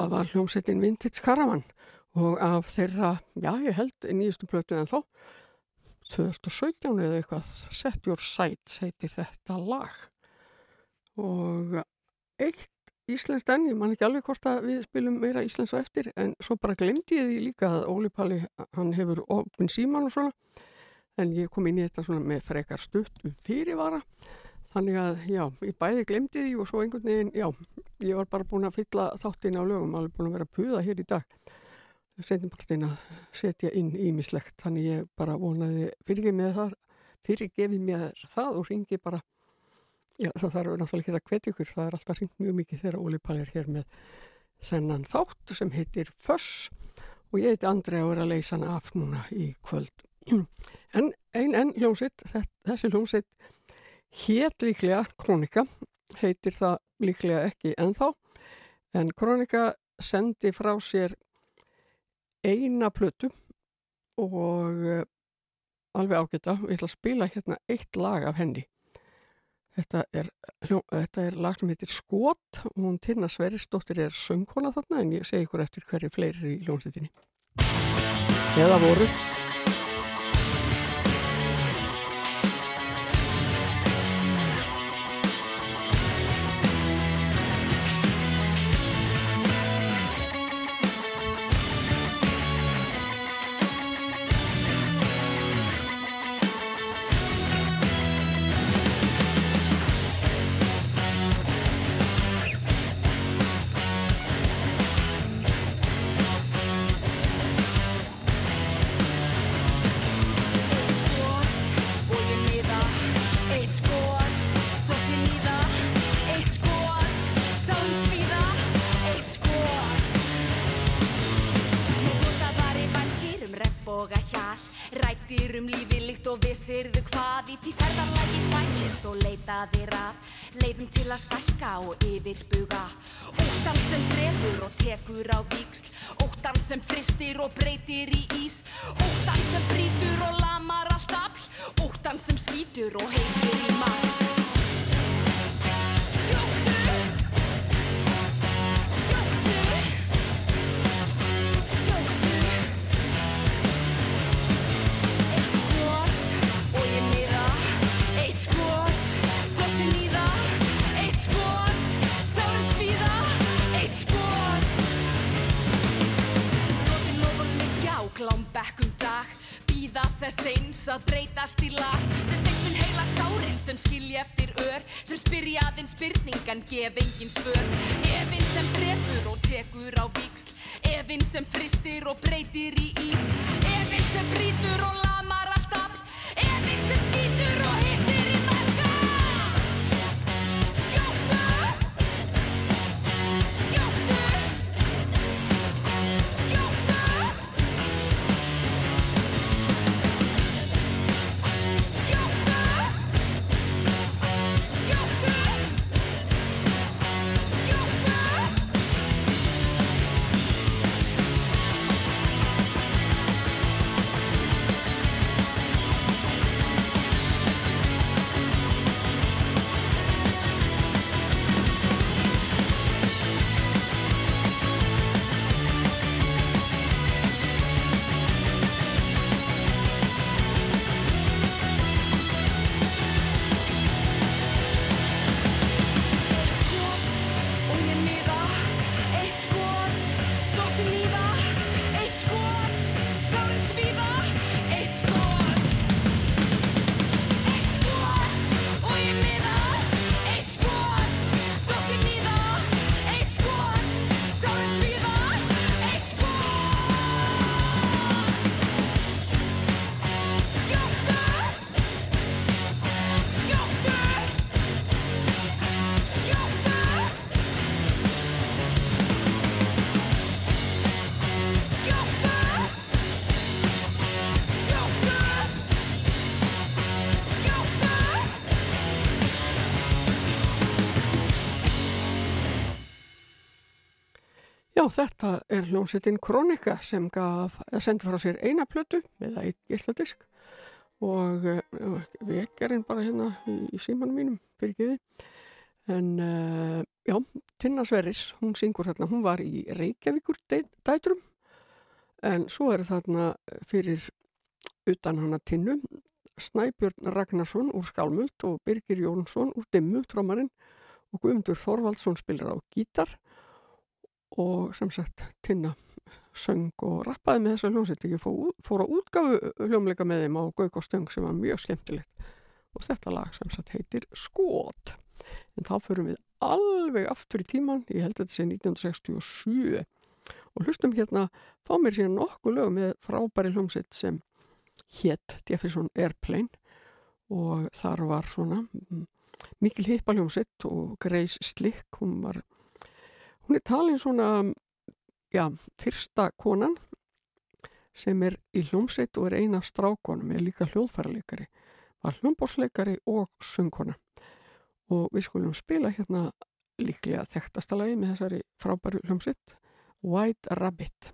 Þetta var hljómsettin Vintage Caravan og af þeirra, já ég held nýjustu plötu en þá 2017 eða eitthvað Set Your Sights heitir þetta lag. Og eitt íslenskt enn, ég man ekki alveg hvort að við spilum meira íslensk á eftir en svo bara glemdi ég því líka að Óli Palli hann hefur opin síman og svona. En ég kom inn í þetta svona með frekar stutt um fyrirvara þannig að já, ég bæði glemdi því og svo einhvern veginn, já, ég var bara búin að fylla þáttinn á lögum, alveg búin að vera að puða hér í dag. Setjumpartin að setja inn ímislegt þannig ég bara vonaði fyrirgefið mér það fyrirgefið mér það og ringi bara. Já, það þarf náttúrulega ekki að hvetja ykkur það er alltaf ringt mjög mikið þegar Óli Pall er hér með sennan þátt sem heitir Föss og ég heiti Andrei að vera að leysa hana af núna í kvöld. (clears throat) En ein enn hljómsitt þessi hljómsitt hétt líklega Kronika heitir það líklega ekki ennþá en Kronika sendi frá sér eina plötu og uh, alveg ágæta, við ætlum að spila hérna eitt lag af henni. Þetta er, þetta er lag sem heitir Skot. Og hún Tirna Sverisdóttir er söngkona þarna en ég segi ykkur eftir hverju fleiri í hljómsveitinni. Eða voru og breytir í Já, þetta er hljómsveitin Kronika sem gaf, sendi frá sér eina plötu eða eitt gísladisk og uh, vekjarinn bara hérna í, í símanum mínum fyrir geði. En uh, já, Tinna Sverris, hún syngur þarna, hún var í Reykjavíkur dæ- dætrum. En svo er þarna fyrir utan hana Tinnu Snæbjörn Ragnarsson úr Skálmöld og Birgir Jónsson úr Dimmu, trómarinn og Guðmundur Þorvaldsson spilar á gítar og sem sagt Tinna söng og rappaði með þessa hljómsveit. Ég fór, fór að útgafu hljómleika með þeim á Gauk og Stöng sem var mjög skemmtilegt. Og þetta lag sem sagt heitir Skot. En þá förum við alveg aftur í tíman ég held að þetta sé 1967 og hlustum hérna fá mér síðan nokkuð lög með frábæri hljómsveit sem hétt Jefferson Airplane. Og þar var svona mm, mikil hippa hljómsveit og Grace Slick hún var hún er talin svona já, fyrsta konan sem er í hljómsveit og er eina strákonum, er líka hljóðfæraleikari var hljómbósleikari og söngkona. Og við skulum spila hérna líklega þekktasta lagi með þessari frábæru hljómsveit White Rabbit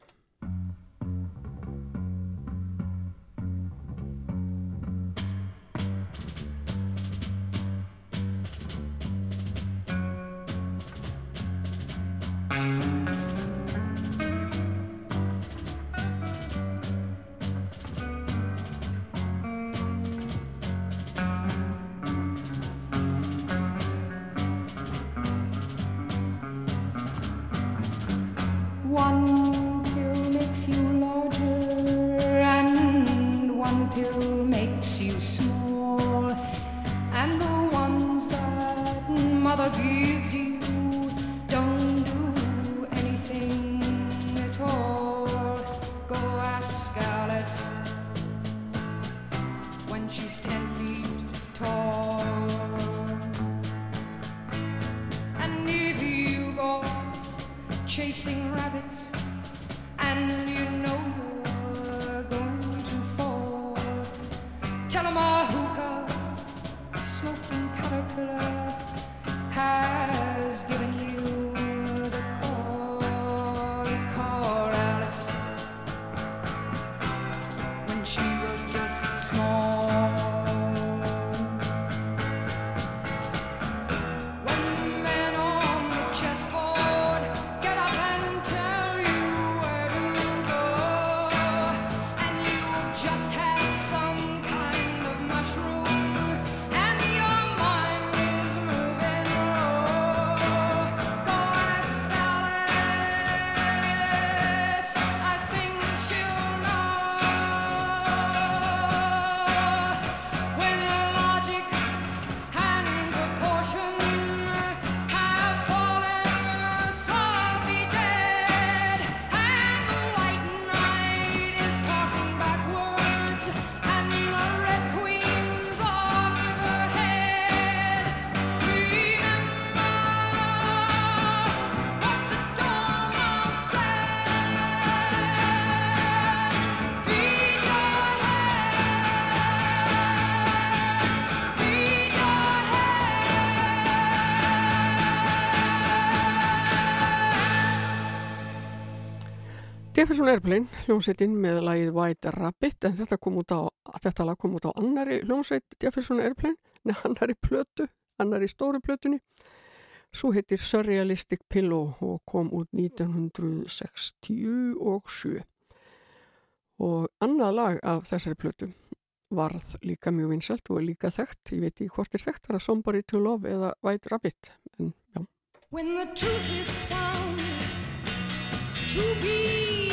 Jefferson Airplane, hljómsveitin með lagið White Rabbit en þetta, á, þetta lag kom út á annari hljómsveit Jefferson Airplane, (laughs) nei annari plötu, annari stóru plötunni. Svo heitir Surrealistic Pillow og kom út 1967 og annað lag af þessari plötu varð líka mjög vinsalt og líka þekkt, ég veit ekki hvort er þekkt, það er Somebody to Love eða White Rabbit en When the truth is found to be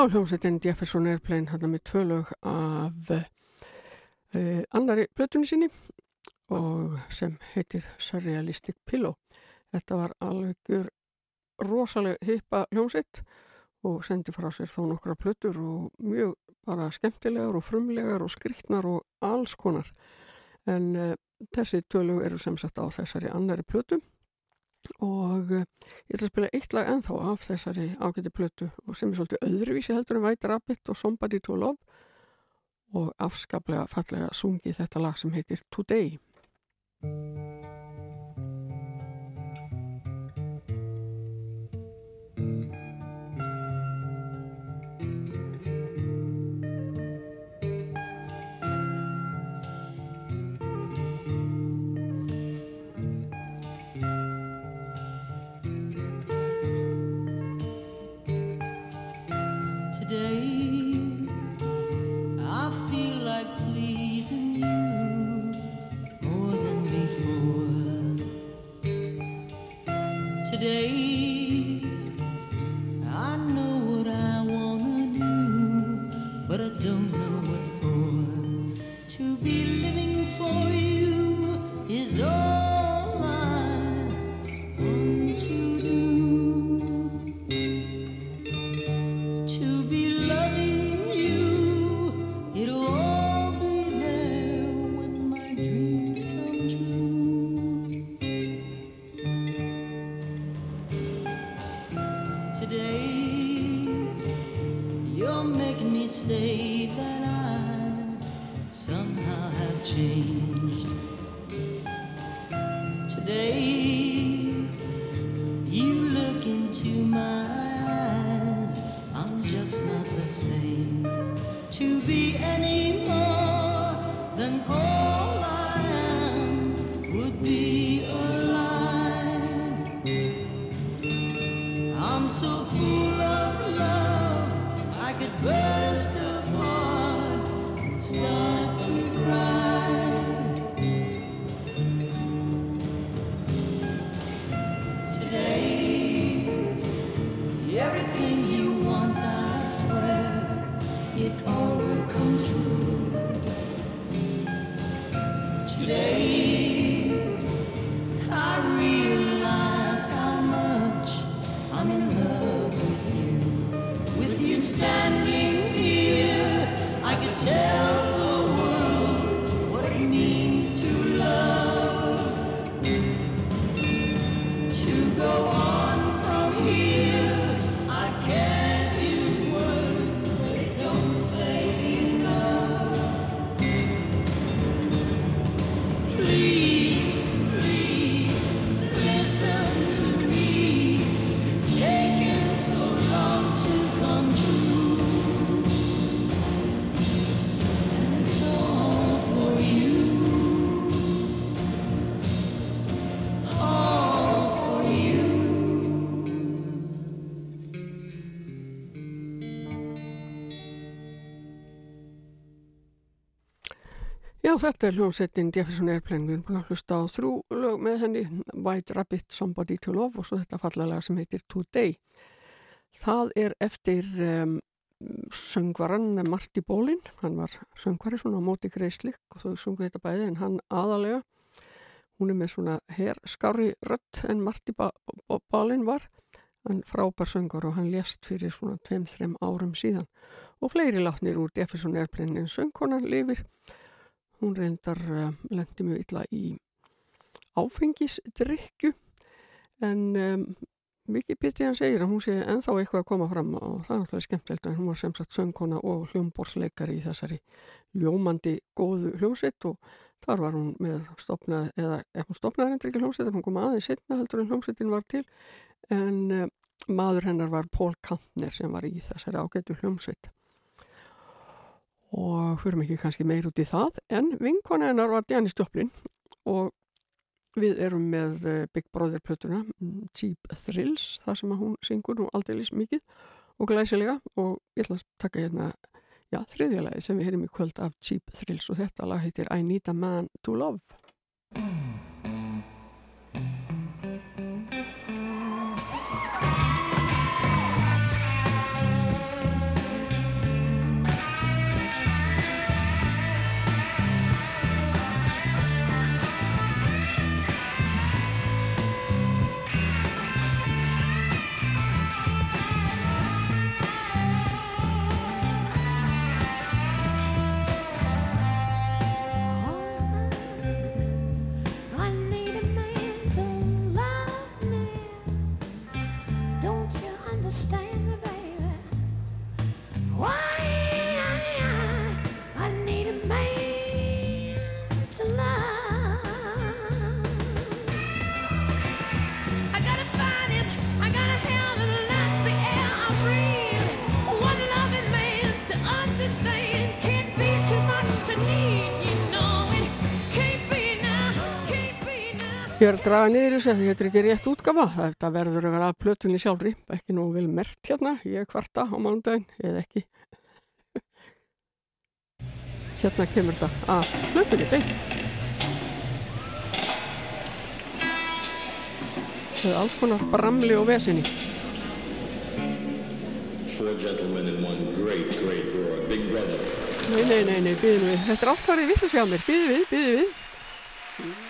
Já, hljómsveitin Jefferson Airplane hann með tvö lög af uh, annari plötunni sinni og sem heitir Surrealistic Pillow. Þetta var alvegur rosalega hippa hljómsveit og sendi frá sér þá nokkra plötur og mjög bara skemmtilegar og frumlegar og skriktnar og alls konar. En uh, þessi tölu eru sem sagt á þessari annari plötu og uh, ég ætla að spila eitt lag ennþá af þessari ágæti plötu og sem er svolítið öðruvísi heldur en White Rabbit og Somebody to Love og afskaplega fallega sungi þetta lag sem heitir. Today, Já, þetta er hljómsettin Jefferson Airplane, við erum búin að hlusta á þrjú lög með henni, White Rabbit, Somebody to Love og svo þetta fallalega sem heitir Today. Það er eftir um, söngvaran Marti Bólin, hann var söngvari svona á móti greislik og þau sungu þetta bæði en hann aðalega, hún er með svona herskári rött en Marti Bólin var, hann frábær söngar og hann lést fyrir svona 2-3 árum síðan. Og fleiri látnir úr Jefferson Airplane en söngkonan lifir hún reyndar uh, lendi mjög illa í áfengisdrykju en um, mikið bitið hann segir að hún sé ennþá eitthvað að koma fram og það er náttúrulega skemmtilegt en hún var sem sagt söngkona og hljómborsleikari í þessari ljómandi góðu hljómsveit og þar var hún með stopnað, eða ef hún stopnaði hendur ekki hljómsveit hún kom aðeins setna heldur en hljómsveitin var til en um, maður hennar var Pól Kantner sem var í þessari ágætu hljómsveit og fyrir ekki kannski meir út í það en vinkona hennar var Janis Joplin og við erum með eh, Big Brother plötuna mm, Cheap Thrills, það sem hún syngur nú aldeilis mikið og glæsilega. Og ég ætla að taka hérna já, þriðjalagi sem við heyrim í kvöld af Cheap Thrills og þetta lag heitir I Need a Man to Love Ég er að draga niður þessu að þetta er ekki rétt útgafa. Þetta verður að vera að plötunni sjálfri. Ekki nú vil mert hérna. Ég er kvarta á mánudagin eða ekki. Hérna kemur þetta að plötunni beint. Það er alls konar bramli og vesinni. Nei, nei, nei, nei, býðum við. Þetta er allt farið vitt að sjá mér. Býðum við, býðum við.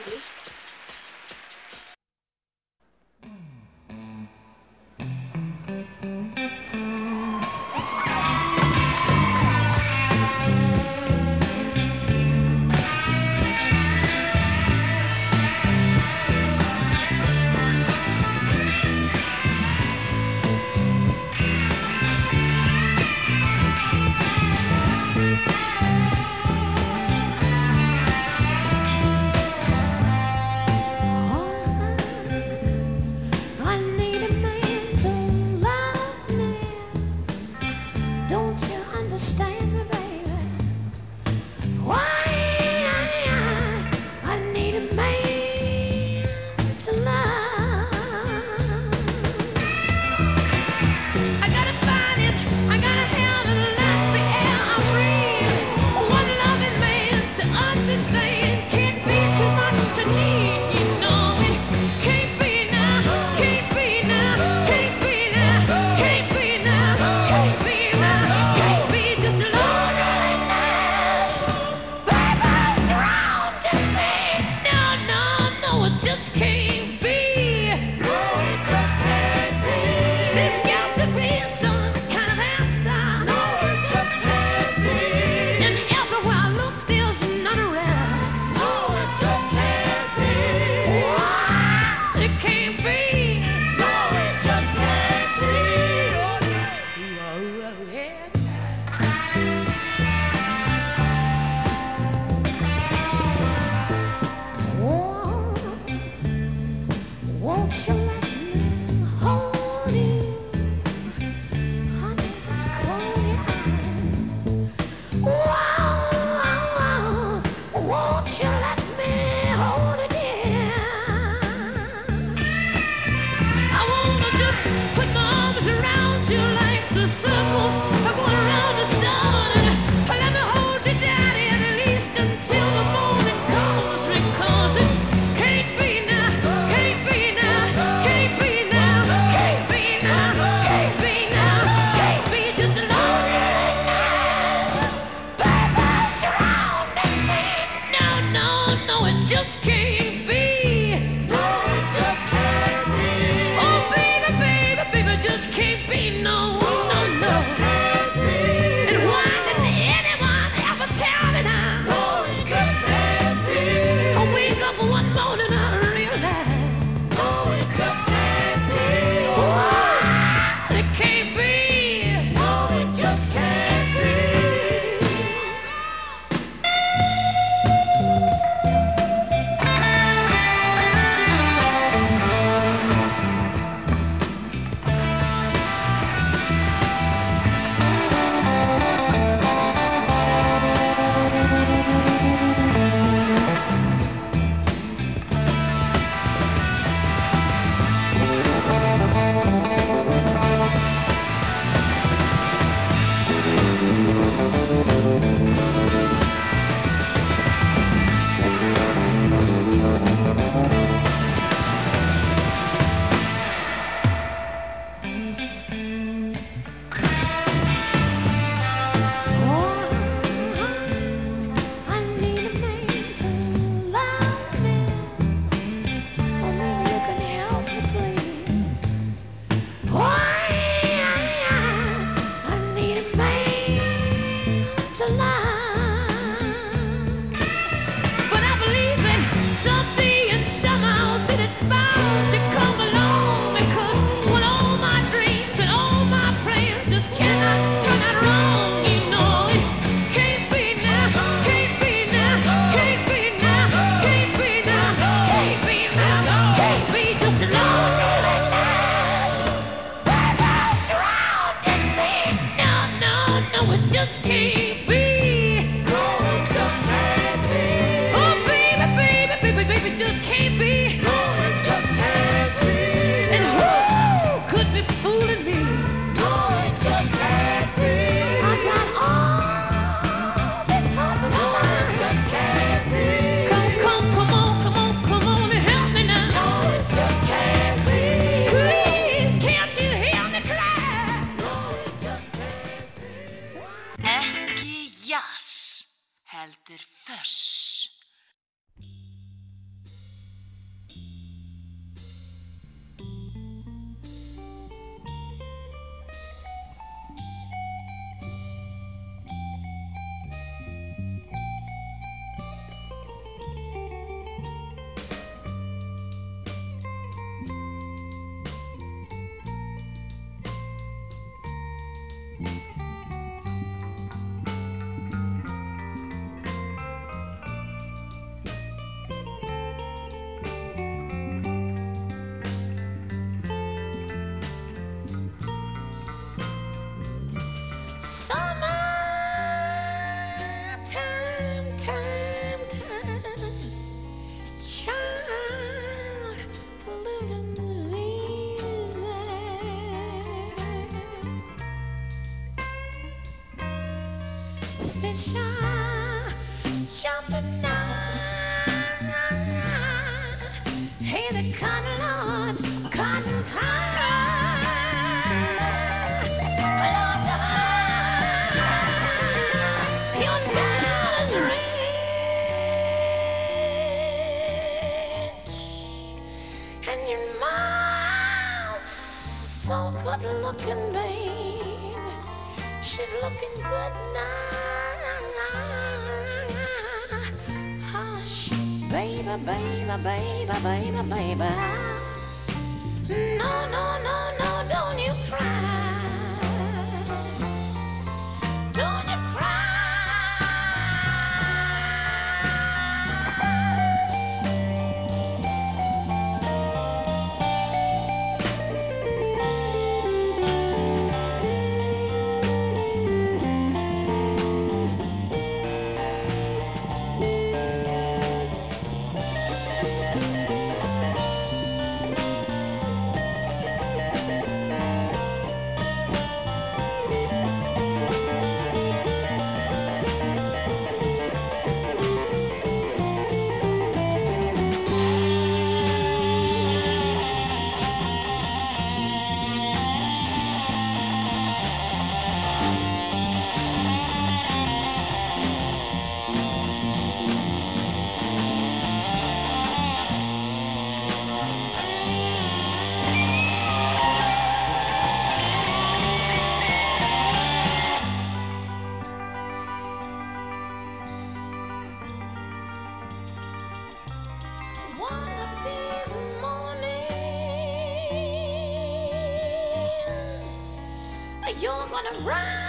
wanna run.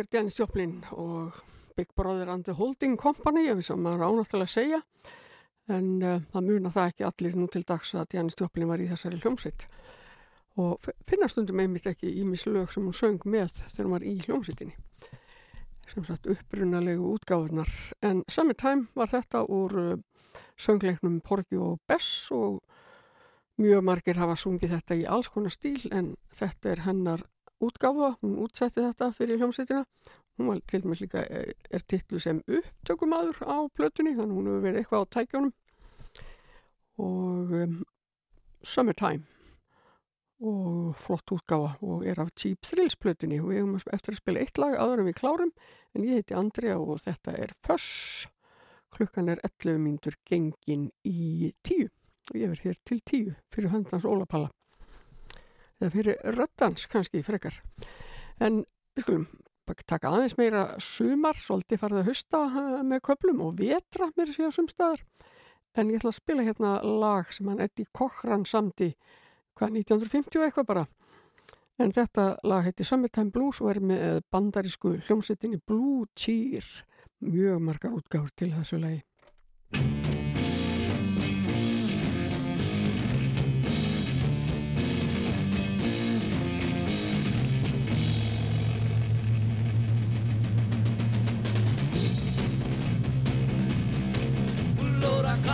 Þetta er Janis Joplin og Big Brother and the Holding Company, ef sem maður ánáttúrulega að segja. En uh, það muna það ekki allir nú til dags að Janis Joplin var í þessari hljómsveit. Og f- finna stundum einmitt ekki í mislög sem hún söng með þegar hún var í hljómsveitinni. Sem sagt upprunalegu útgáðunar. En Summertime var þetta úr uh, söngleiknum Porgy og Bess og mjög margir hafa sungið þetta í alls konar stíl en þetta er hennar útgáfa, hún útsetti þetta fyrir hljómsveitina. Hún var til dæmis líka, eh, er titlu sem upptökumadur á plötunni, þannig hún hefur verið eitthvað á tækjónum. Og um, Summertime og flott útgáfa og er af Cheap Thrills plötunni og við hefum eftir að spila eitt lag áður en við klárum en ég heiti Andrea og þetta er Föss. Klukkan er 11 mínútur gengin í tíu og ég verð hér til tíu fyrir höndans Ólapalla eða fyrir röddans kannski frekar. En við skulum taka aðeins meira sumar, svolítið farið að hausta eh, með köplum og vetra mér séu sumstaðar. En ég ætla að spila hérna lag sem hann Eddie Cochran samdi hvað 1950 og eitthvað bara. En þetta lag heiti Summertime Blues og er með bandarísku hljómsettinni Blue Cheer. Mjög margar útgáfur til þessu lagi.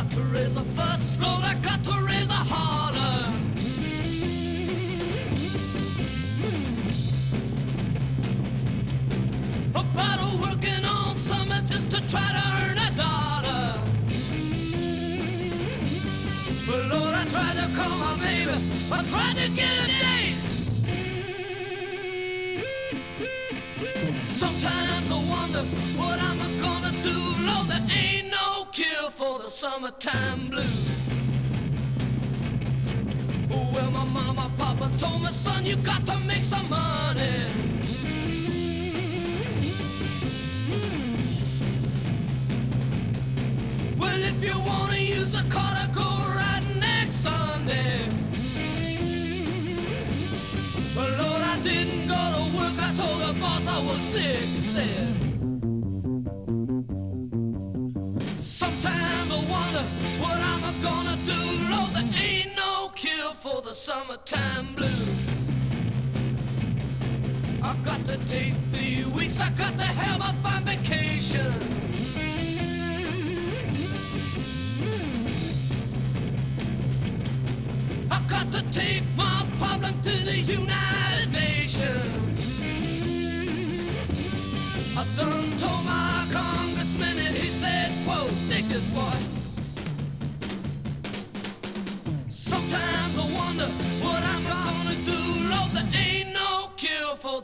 Got to raise a fuss. Lord, I got to raise a holler. About a working on something just to try to earn a dollar. Well, Lord, I tried to call my baby. I tried to get a for the summertime blues. Well, my mama, papa told me, son, you got to make some money. Well, if you wanna use a car to go right next Sunday. Well, Lord, I didn't go to work. I told the boss I was sick. He said, I wonder what I'm gonna do. Lord, there ain't no cure for the summertime blues. I got to take the weeks. I got to have a fine vacation. I got to take my problem to the United Nations. I done told my congressman and he said, quote, this boy.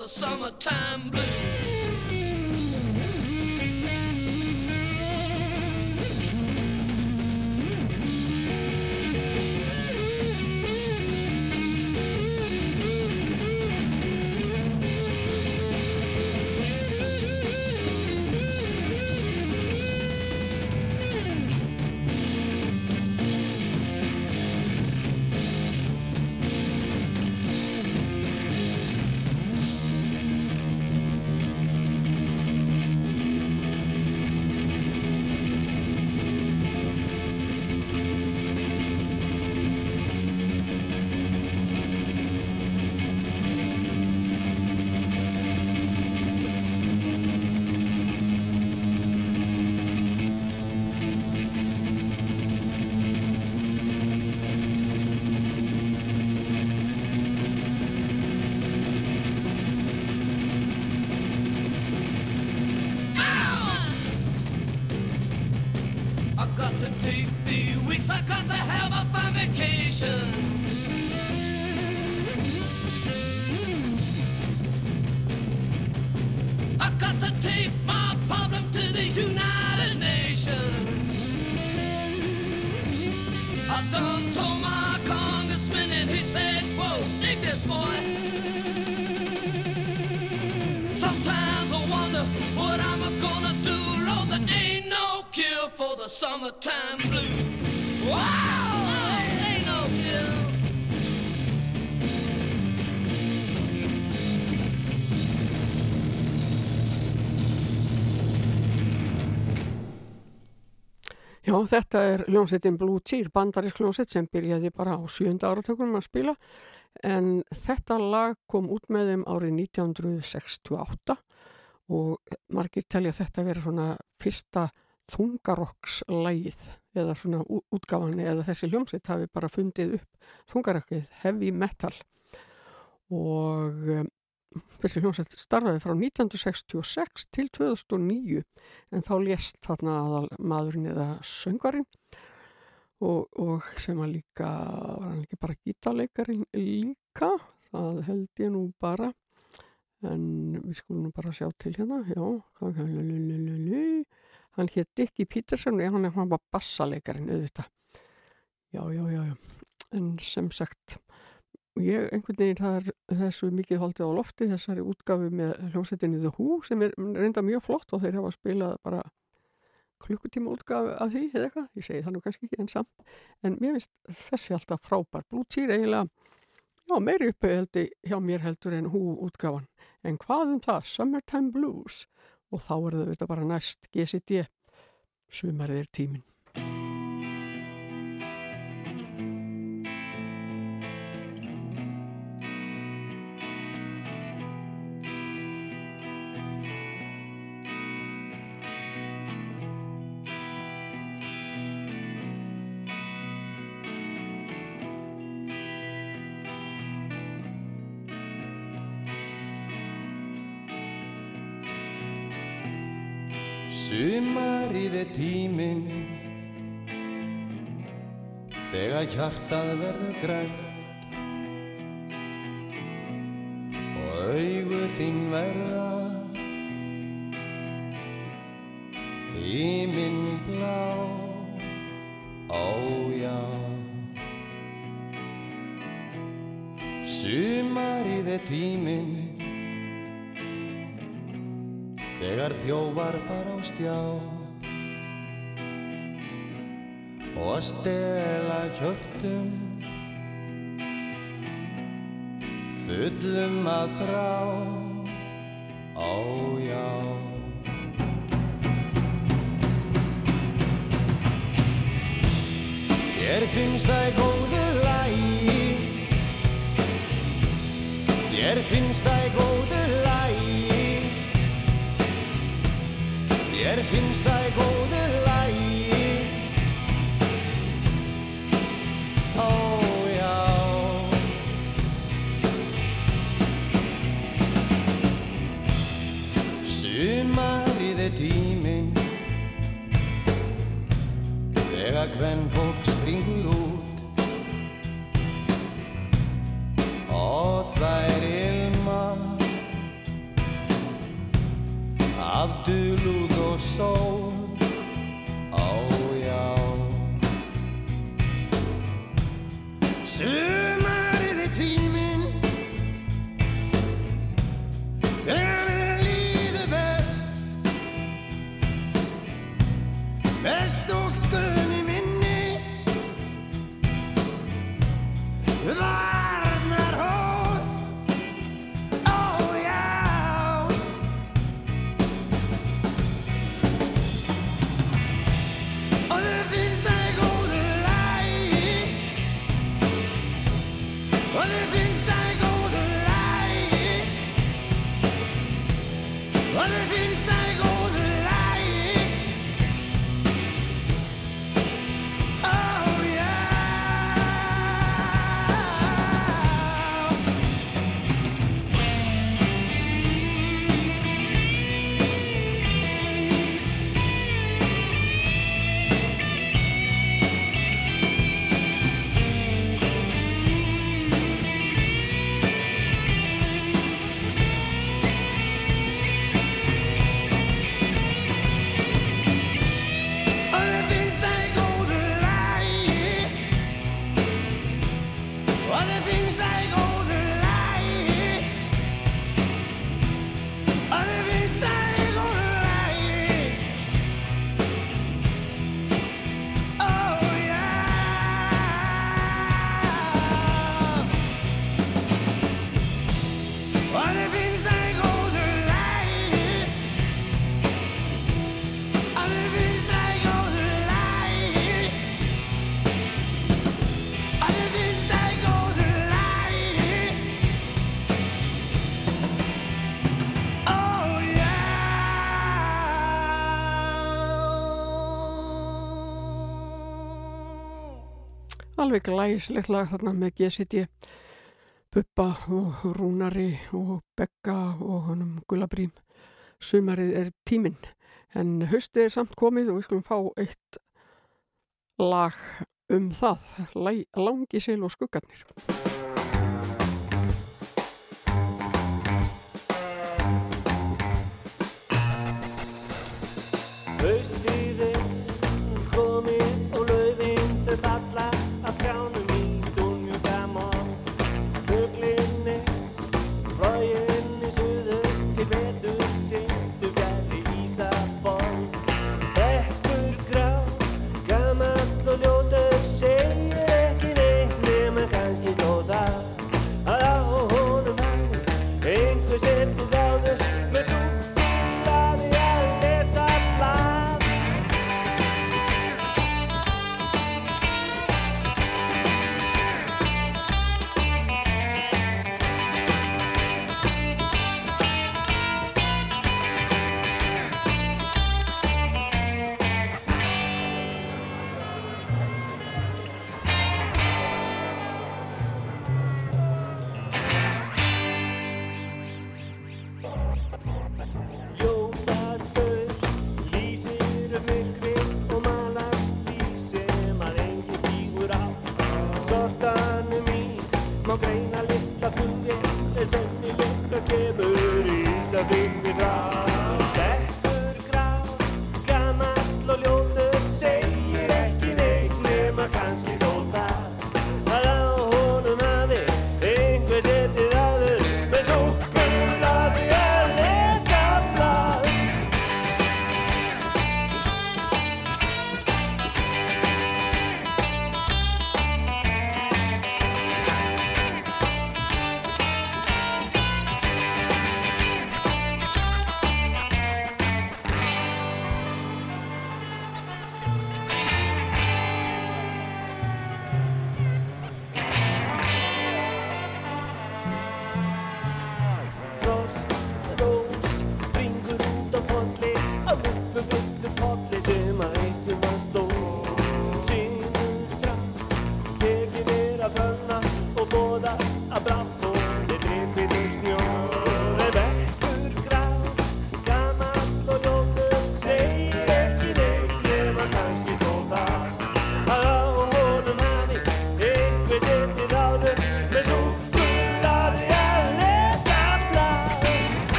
The summertime blues. Þetta er hljómsveitin Blue Cheer, bandarisk hljómsveit sem byrjaði bara á sjönda áratökunum að spila. En þetta lag kom út með þeim árið 1968 og margir telja þetta vera svona fyrsta þungarokkslægið eða svona ú- útgáfan eða þessi hljómsveit hafi bara fundið upp þungarokkið heavy metal. Og þessi hljómsveit starfaði frá 1966 til 2009 en þá lést þarna aðal maðurinn eða söngvarinn og, og sem að líka var hann ekki bara gítarleikarin líka? Það held ég nú bara. En við skulum nú bara sjá til hérna. Já, hann hétt Dickie Peterson og hann, hann var bassaleikarin auðvitað. Já, já, já, já. En sem sagt ég einhvern veginn er þessu mikið holdið á lofti þessari útgafu með hljómsveitinni The Who sem er reynda mjög flott og þeir hafa spilað bara klukkutíma útgafu af því eða eitthvað, ég segi það nú kannski ekki en samt. En mér finnst þessi alltaf frábær. Cheer eiginlega já, meiri uppöðaldi hjá mér heldur en Who útgafan en hvað um það, Summertime Blues. Og þá er það þetta bara næst GCD sumarið er tíminn tímin Þegar hjartað verður grænt Og auðu þín verða Íminn blá Ójá Sumarið er tímin Þegar þjóvar fara á stjá og að stela hjörtum. Fullum að þrá ójá Ég finnst það góðu lægi Ég finnst það góðu lægi Ég finnst það góðu alveg glæslegt lag þarna með GCD Bubba og Rúnari og Begga og honum Gullabrím sumarið er tíminn en haustið er samt komið og við skulum fá eitt lag um það, Langi síl og skuggarnir.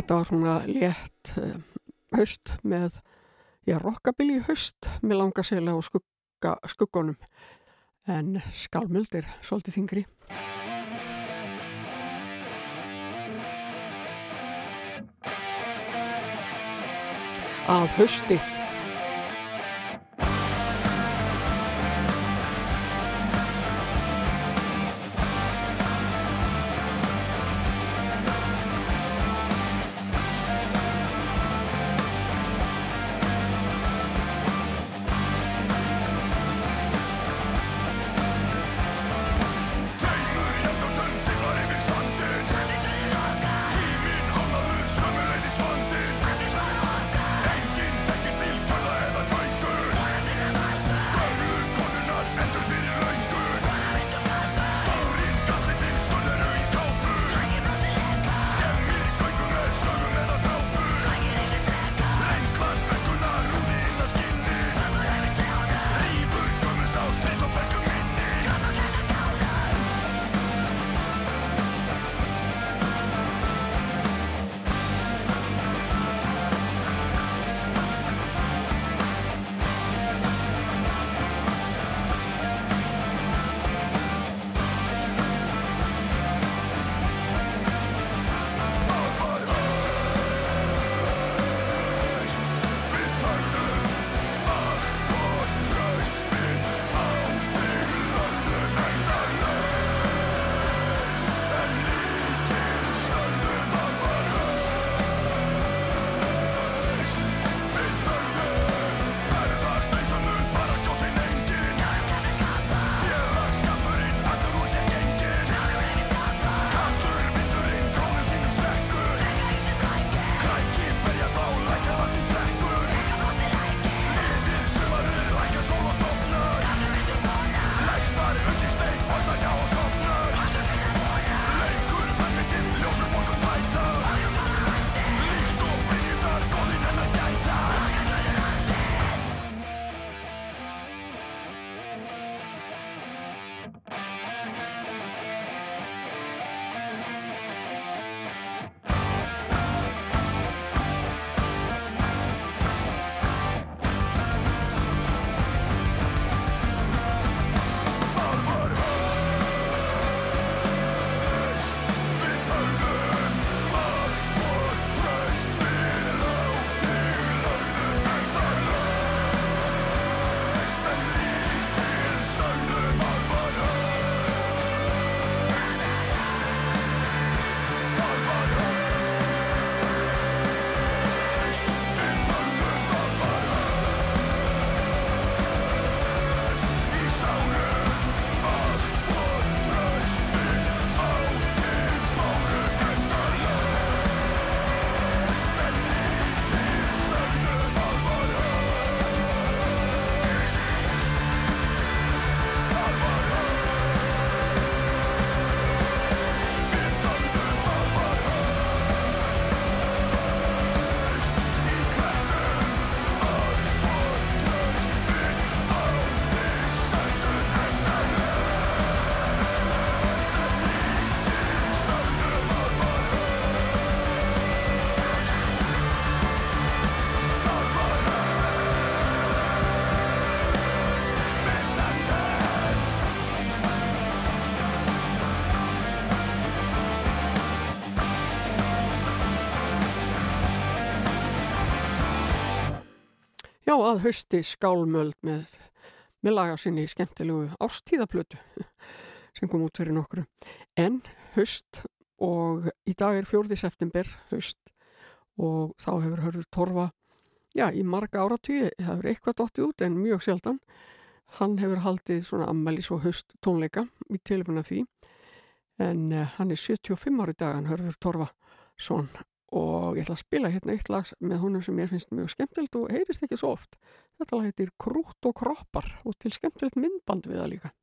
Þetta var svona létt eh, haust með, já, rokkabili haust með langaseila og skugga, skuggonum en skalmöldir, svolítið þingri. Af hausti. Já, að hausti skálmöld með, með laga sinni skemmtilegu ástíðaplötu (laughs) sem kom út fyrir nokkru. En haust og í dag er 4. september haust og þá hefur hörður Torfa, já, í marga áratíði, það hefur eitthvað dottið út en mjög sjaldan. Hann hefur haldið svona ammælis og haust tónleika í tilfuna því en uh, hann er 75 ári dag, hann hörður Torfason og ég ætla að spila hérna eitt lag með honum sem ég finnst mjög skemmtilegt og heyrist ekki svo oft. Þetta lag heitir Krút og kroppar og til skemmtilegt myndband við það líka.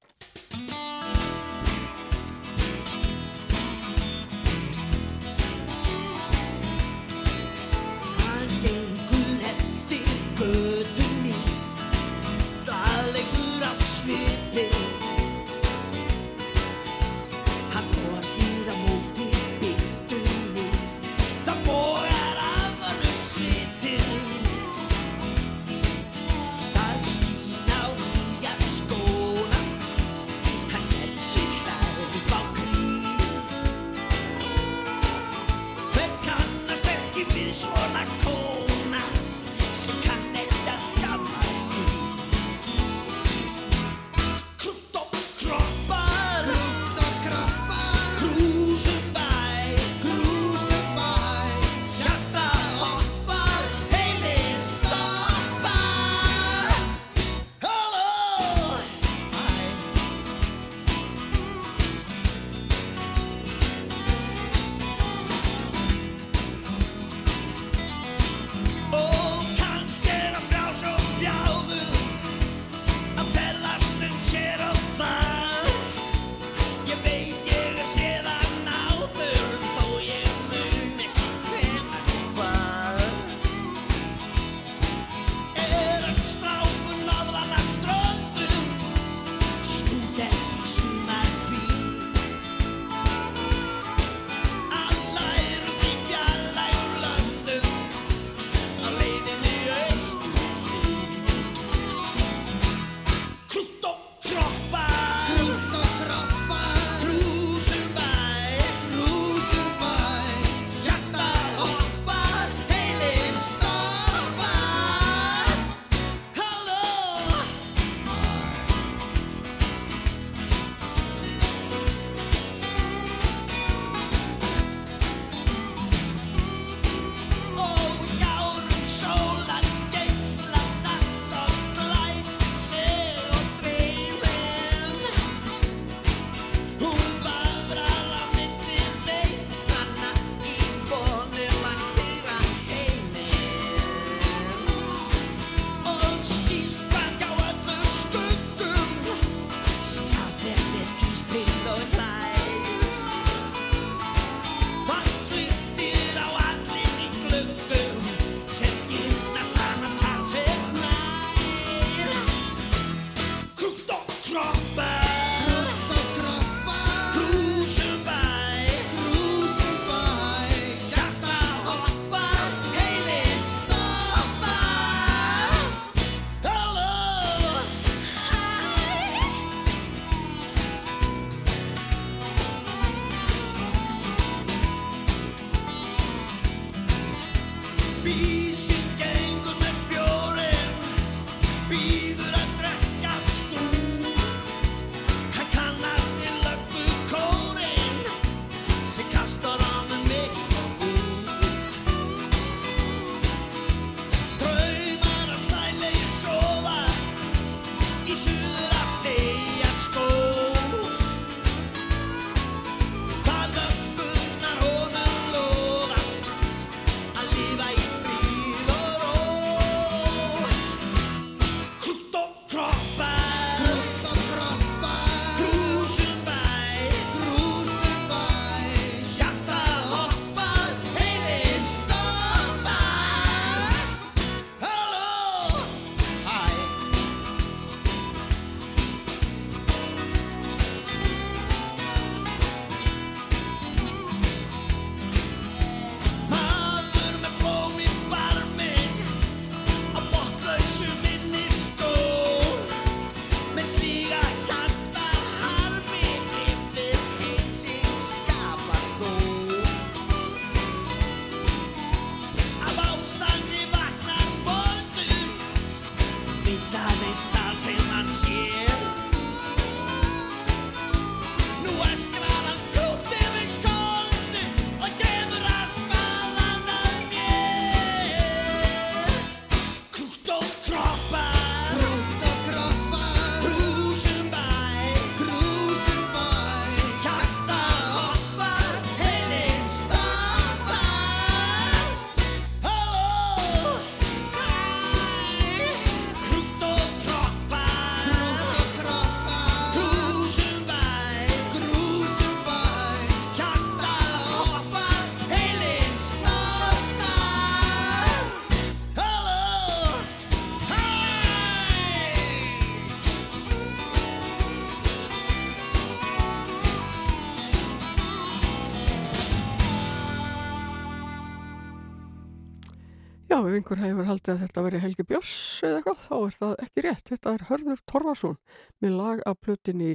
Einhver hefur haldið að þetta veri Helgi Björns eða eitthvað, þá er það ekki rétt. Þetta er Hörður Torfarsson með lag af plötinni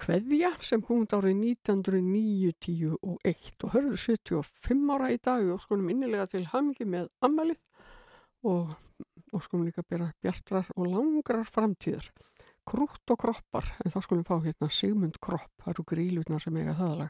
Kveðja sem kom út árið 1991 og 1 og Hörður 75 ára í dag og skulum innilega til hamingi með ammælið og, og skulum líka bera bjartrar og langrar framtíðar. Krútt og kroppar, en þá skulum fá hérna Sigmund Kropp, það eru grílutna sem eiga það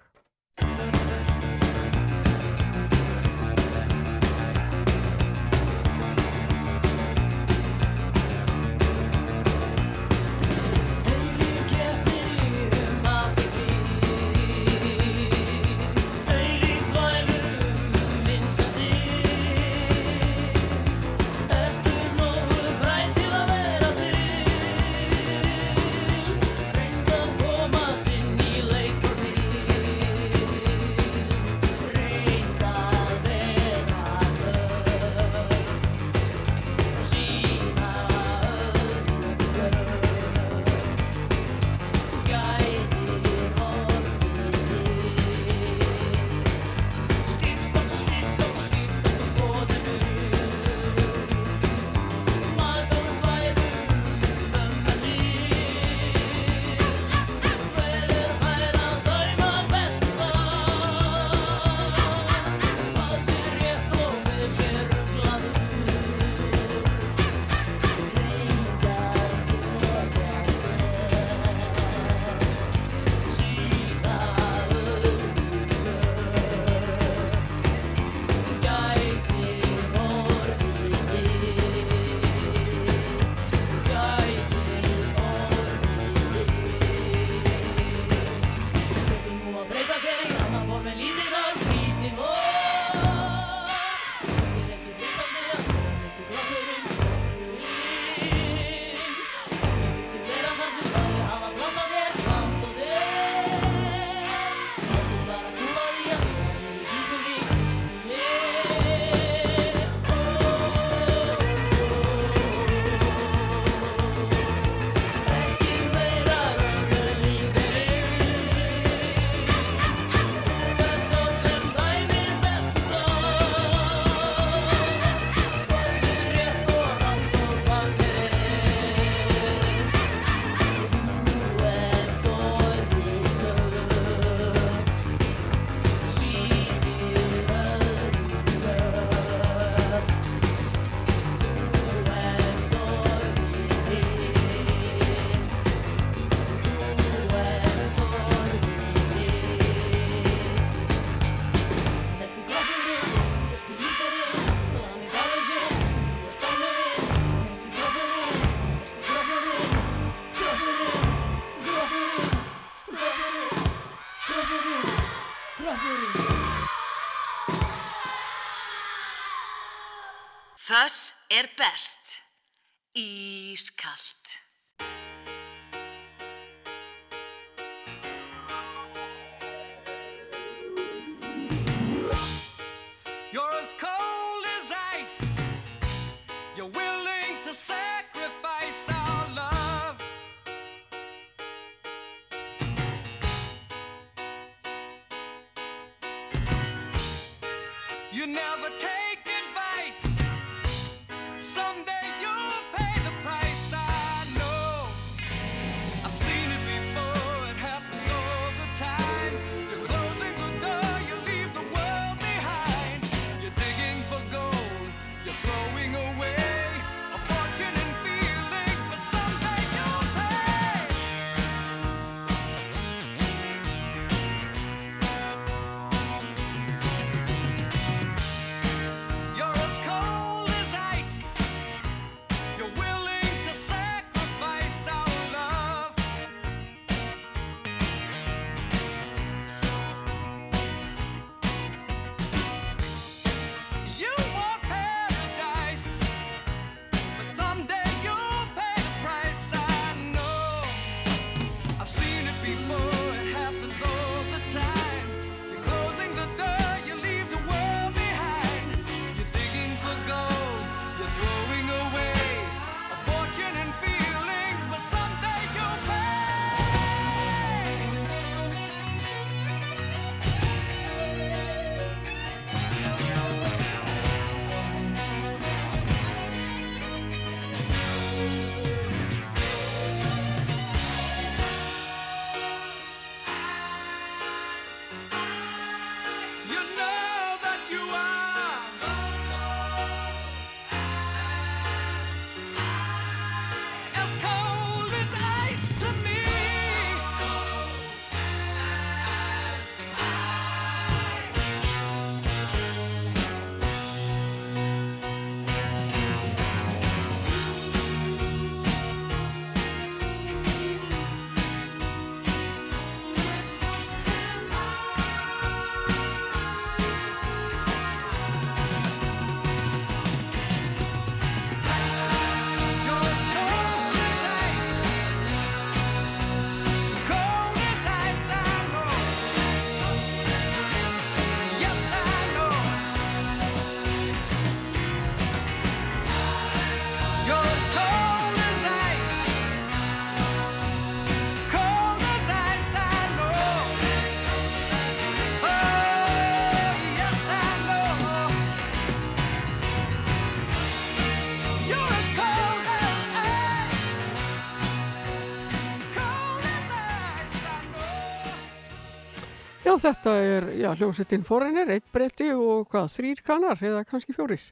Já, þetta er hljómsveitin Foreigner, eitt bretti og hvað, þrýr kannar eða kannski fjórir.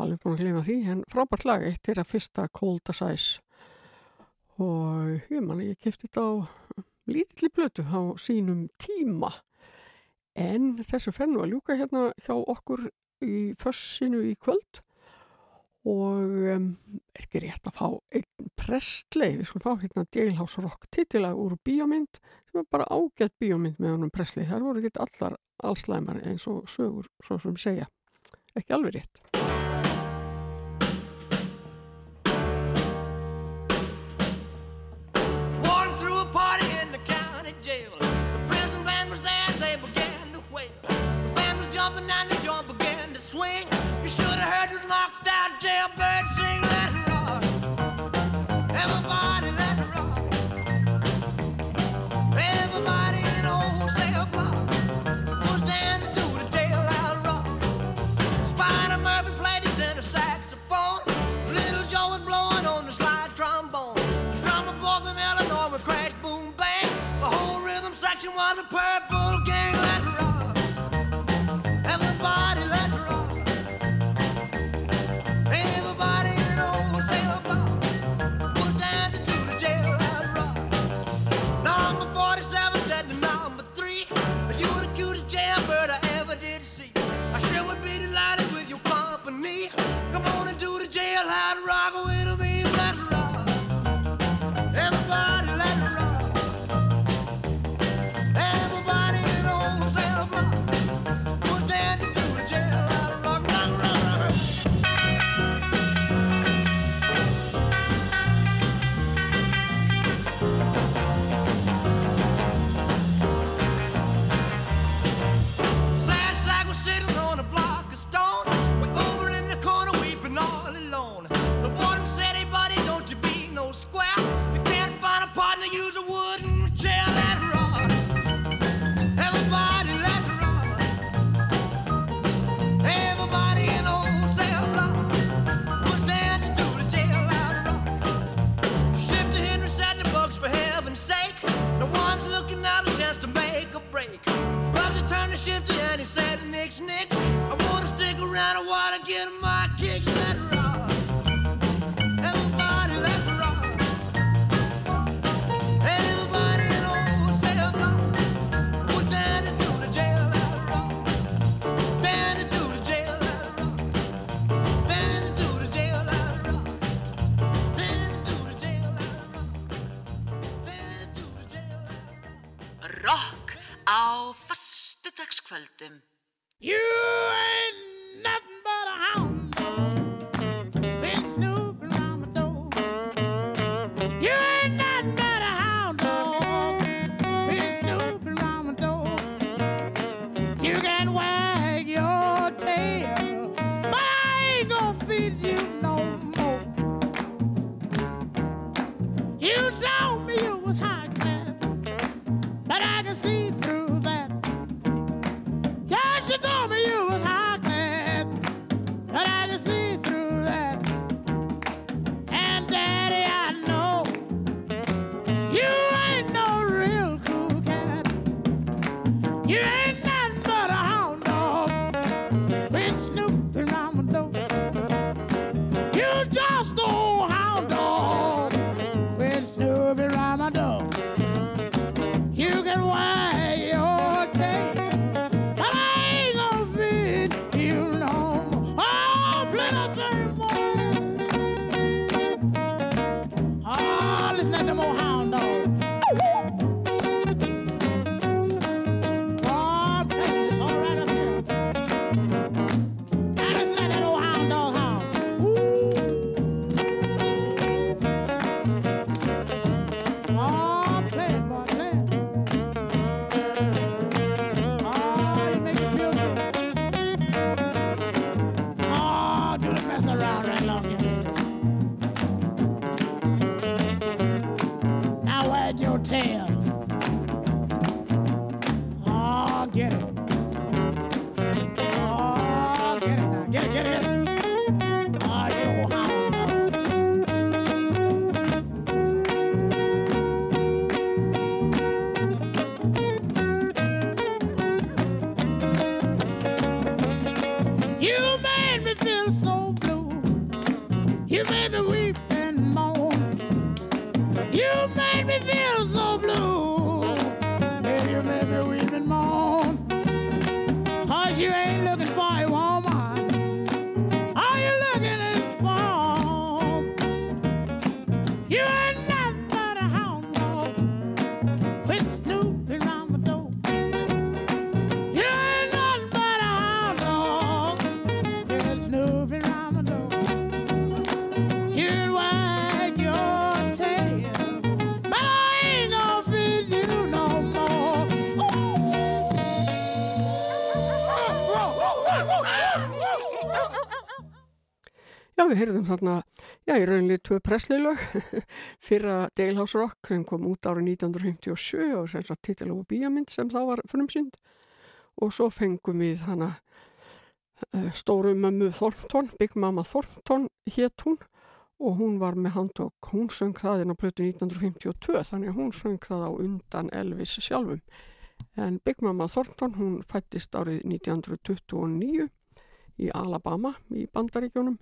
Alveg búin að hljóma því, en frábært lag, eitt er að fyrsta Cold Assize og ég man, ég kefti þetta á lítilli blötu á sínum tíma. En þessu fennu að ljúka hérna hjá okkur í fössinu í kvöld og um, er ekki rétt að fá einn prestlei, við skulum fá hérna Dalehouse Rock titila úr bíómynd sem er bara ágætt bíómynd með honum prestlei þar voru ekki allar allslæmar eins og sögur, svo sem segja. Ekki alveg rétt. Swing. You should have heard this knocked out jailbirds sing that Rock. Everybody let it rock. Everybody in the whole cell block was dancing to the rock. Spider Murphy played his tenor saxophone. Little Joe was blowing on the slide trombone. The drummer boy from Illinois would crash, boom, bang. The whole rhythm section was a purple. kvöldum. You ain't nothing but a hound. Við heyrðum þarna, já, í rauninni tvö presslilög, (laughs) fyrra Dalehouse Rock sem kom út árið 1957 og sem sagt titilugu bíjamind sem þá var frumsynd og svo fengum við hana uh, stóru mömmu Thornton, Big Mama Thornton hétt hún. Og hún var með handtók, hún söng það inn á plötu 1952 þannig að hún söng það á undan Elvis sjálfum. En Big Mama Thornton hún fættist árið 1929 í Alabama í Bandaríkjónum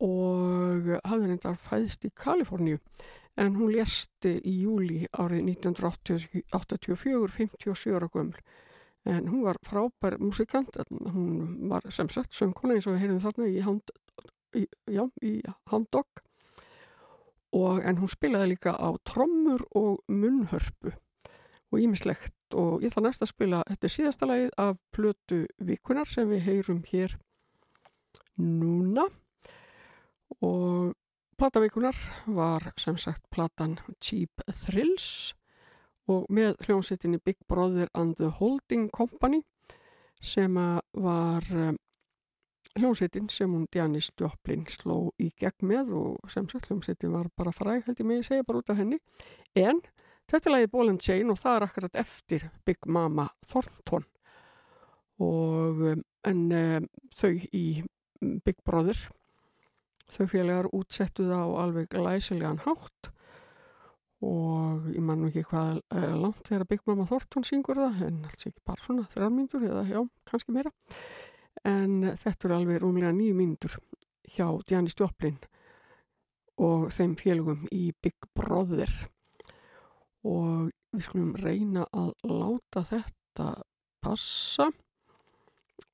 og hafði reyndar fæðst í Kaliforníu en hún lesti í júli árið 1984, 57 ára gömul. En hún var frábær musikant, hún var sem sagt söngkona eins og við heyrðum þarna í Hound, í, já, í Hound Dog og en hún spilaði líka á trommur og munnhörpu og ímislegt og ég ætla næst að spila þetta er síðasta lagið af plötu vikunar sem við heyrum hér núna og platavíkunar var sem sagt platan Cheap Thrills og með hljómsettinni Big Brother and the Holding Company sem var um, hljómsettin sem hún Janis Joplin sló í gegn með og sem sagt hljómsettin var bara fræg held ég mig að segja bara út af henni. En þetta er lagið Ball and Chain og það er akkurat eftir Big Mama Thornton. Og um, en um, þau í Big Brother þau félagar útsettu það á alveg glæsilegan hátt. Og ég man nú ekki hvað er langt þegar Big Mama Thornton syngur það en alls ekki bara svona þrjár mínútur eða já, kannski meira. En þetta er alveg rúmlega nýju mínútur hjá Janis Joplin og þeim félagum í Big Brother. Og við skulum reyna að láta þetta passa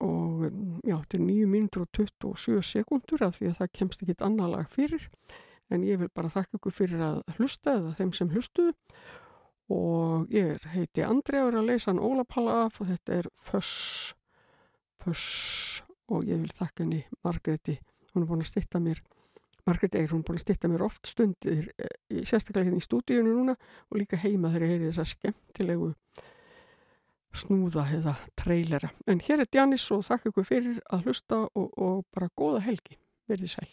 og já, þetta er 9 mínútur og 27 sekundur af því að það kemst ekki annar lag fyrir. En ég vil bara þakka ykkur fyrir að hlusta eða þeim sem hlustuðu. Og ég heiti Andri og er að leysa hann Ólapalla af og þetta er Föss Föss. Og ég vil þakka henni Margreti, hún er búin að stitta mér Margreti Eir, hún er búin að stitta mér oft stundir, eh, sérstaklega hérna í stúdíunum núna og líka heima þegar ég heyri þessa skemmtilegu snúða eða trailera. En hér er Janis og þakka ykkur fyrir að hlusta og, og bara góða helgi. Verðið sæl.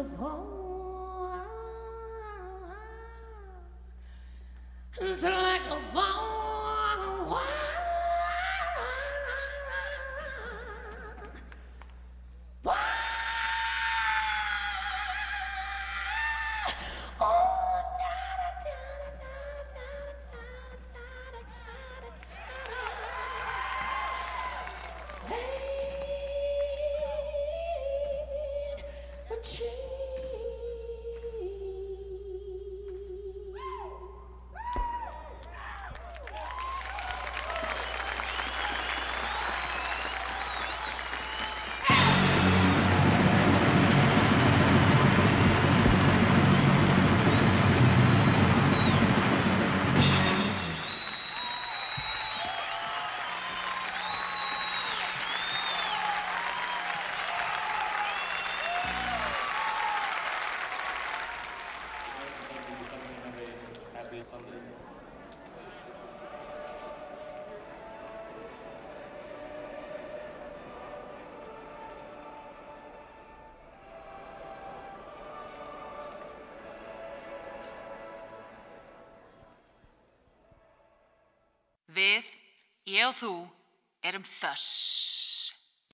a ball. Við, ég og þú, erum þöss.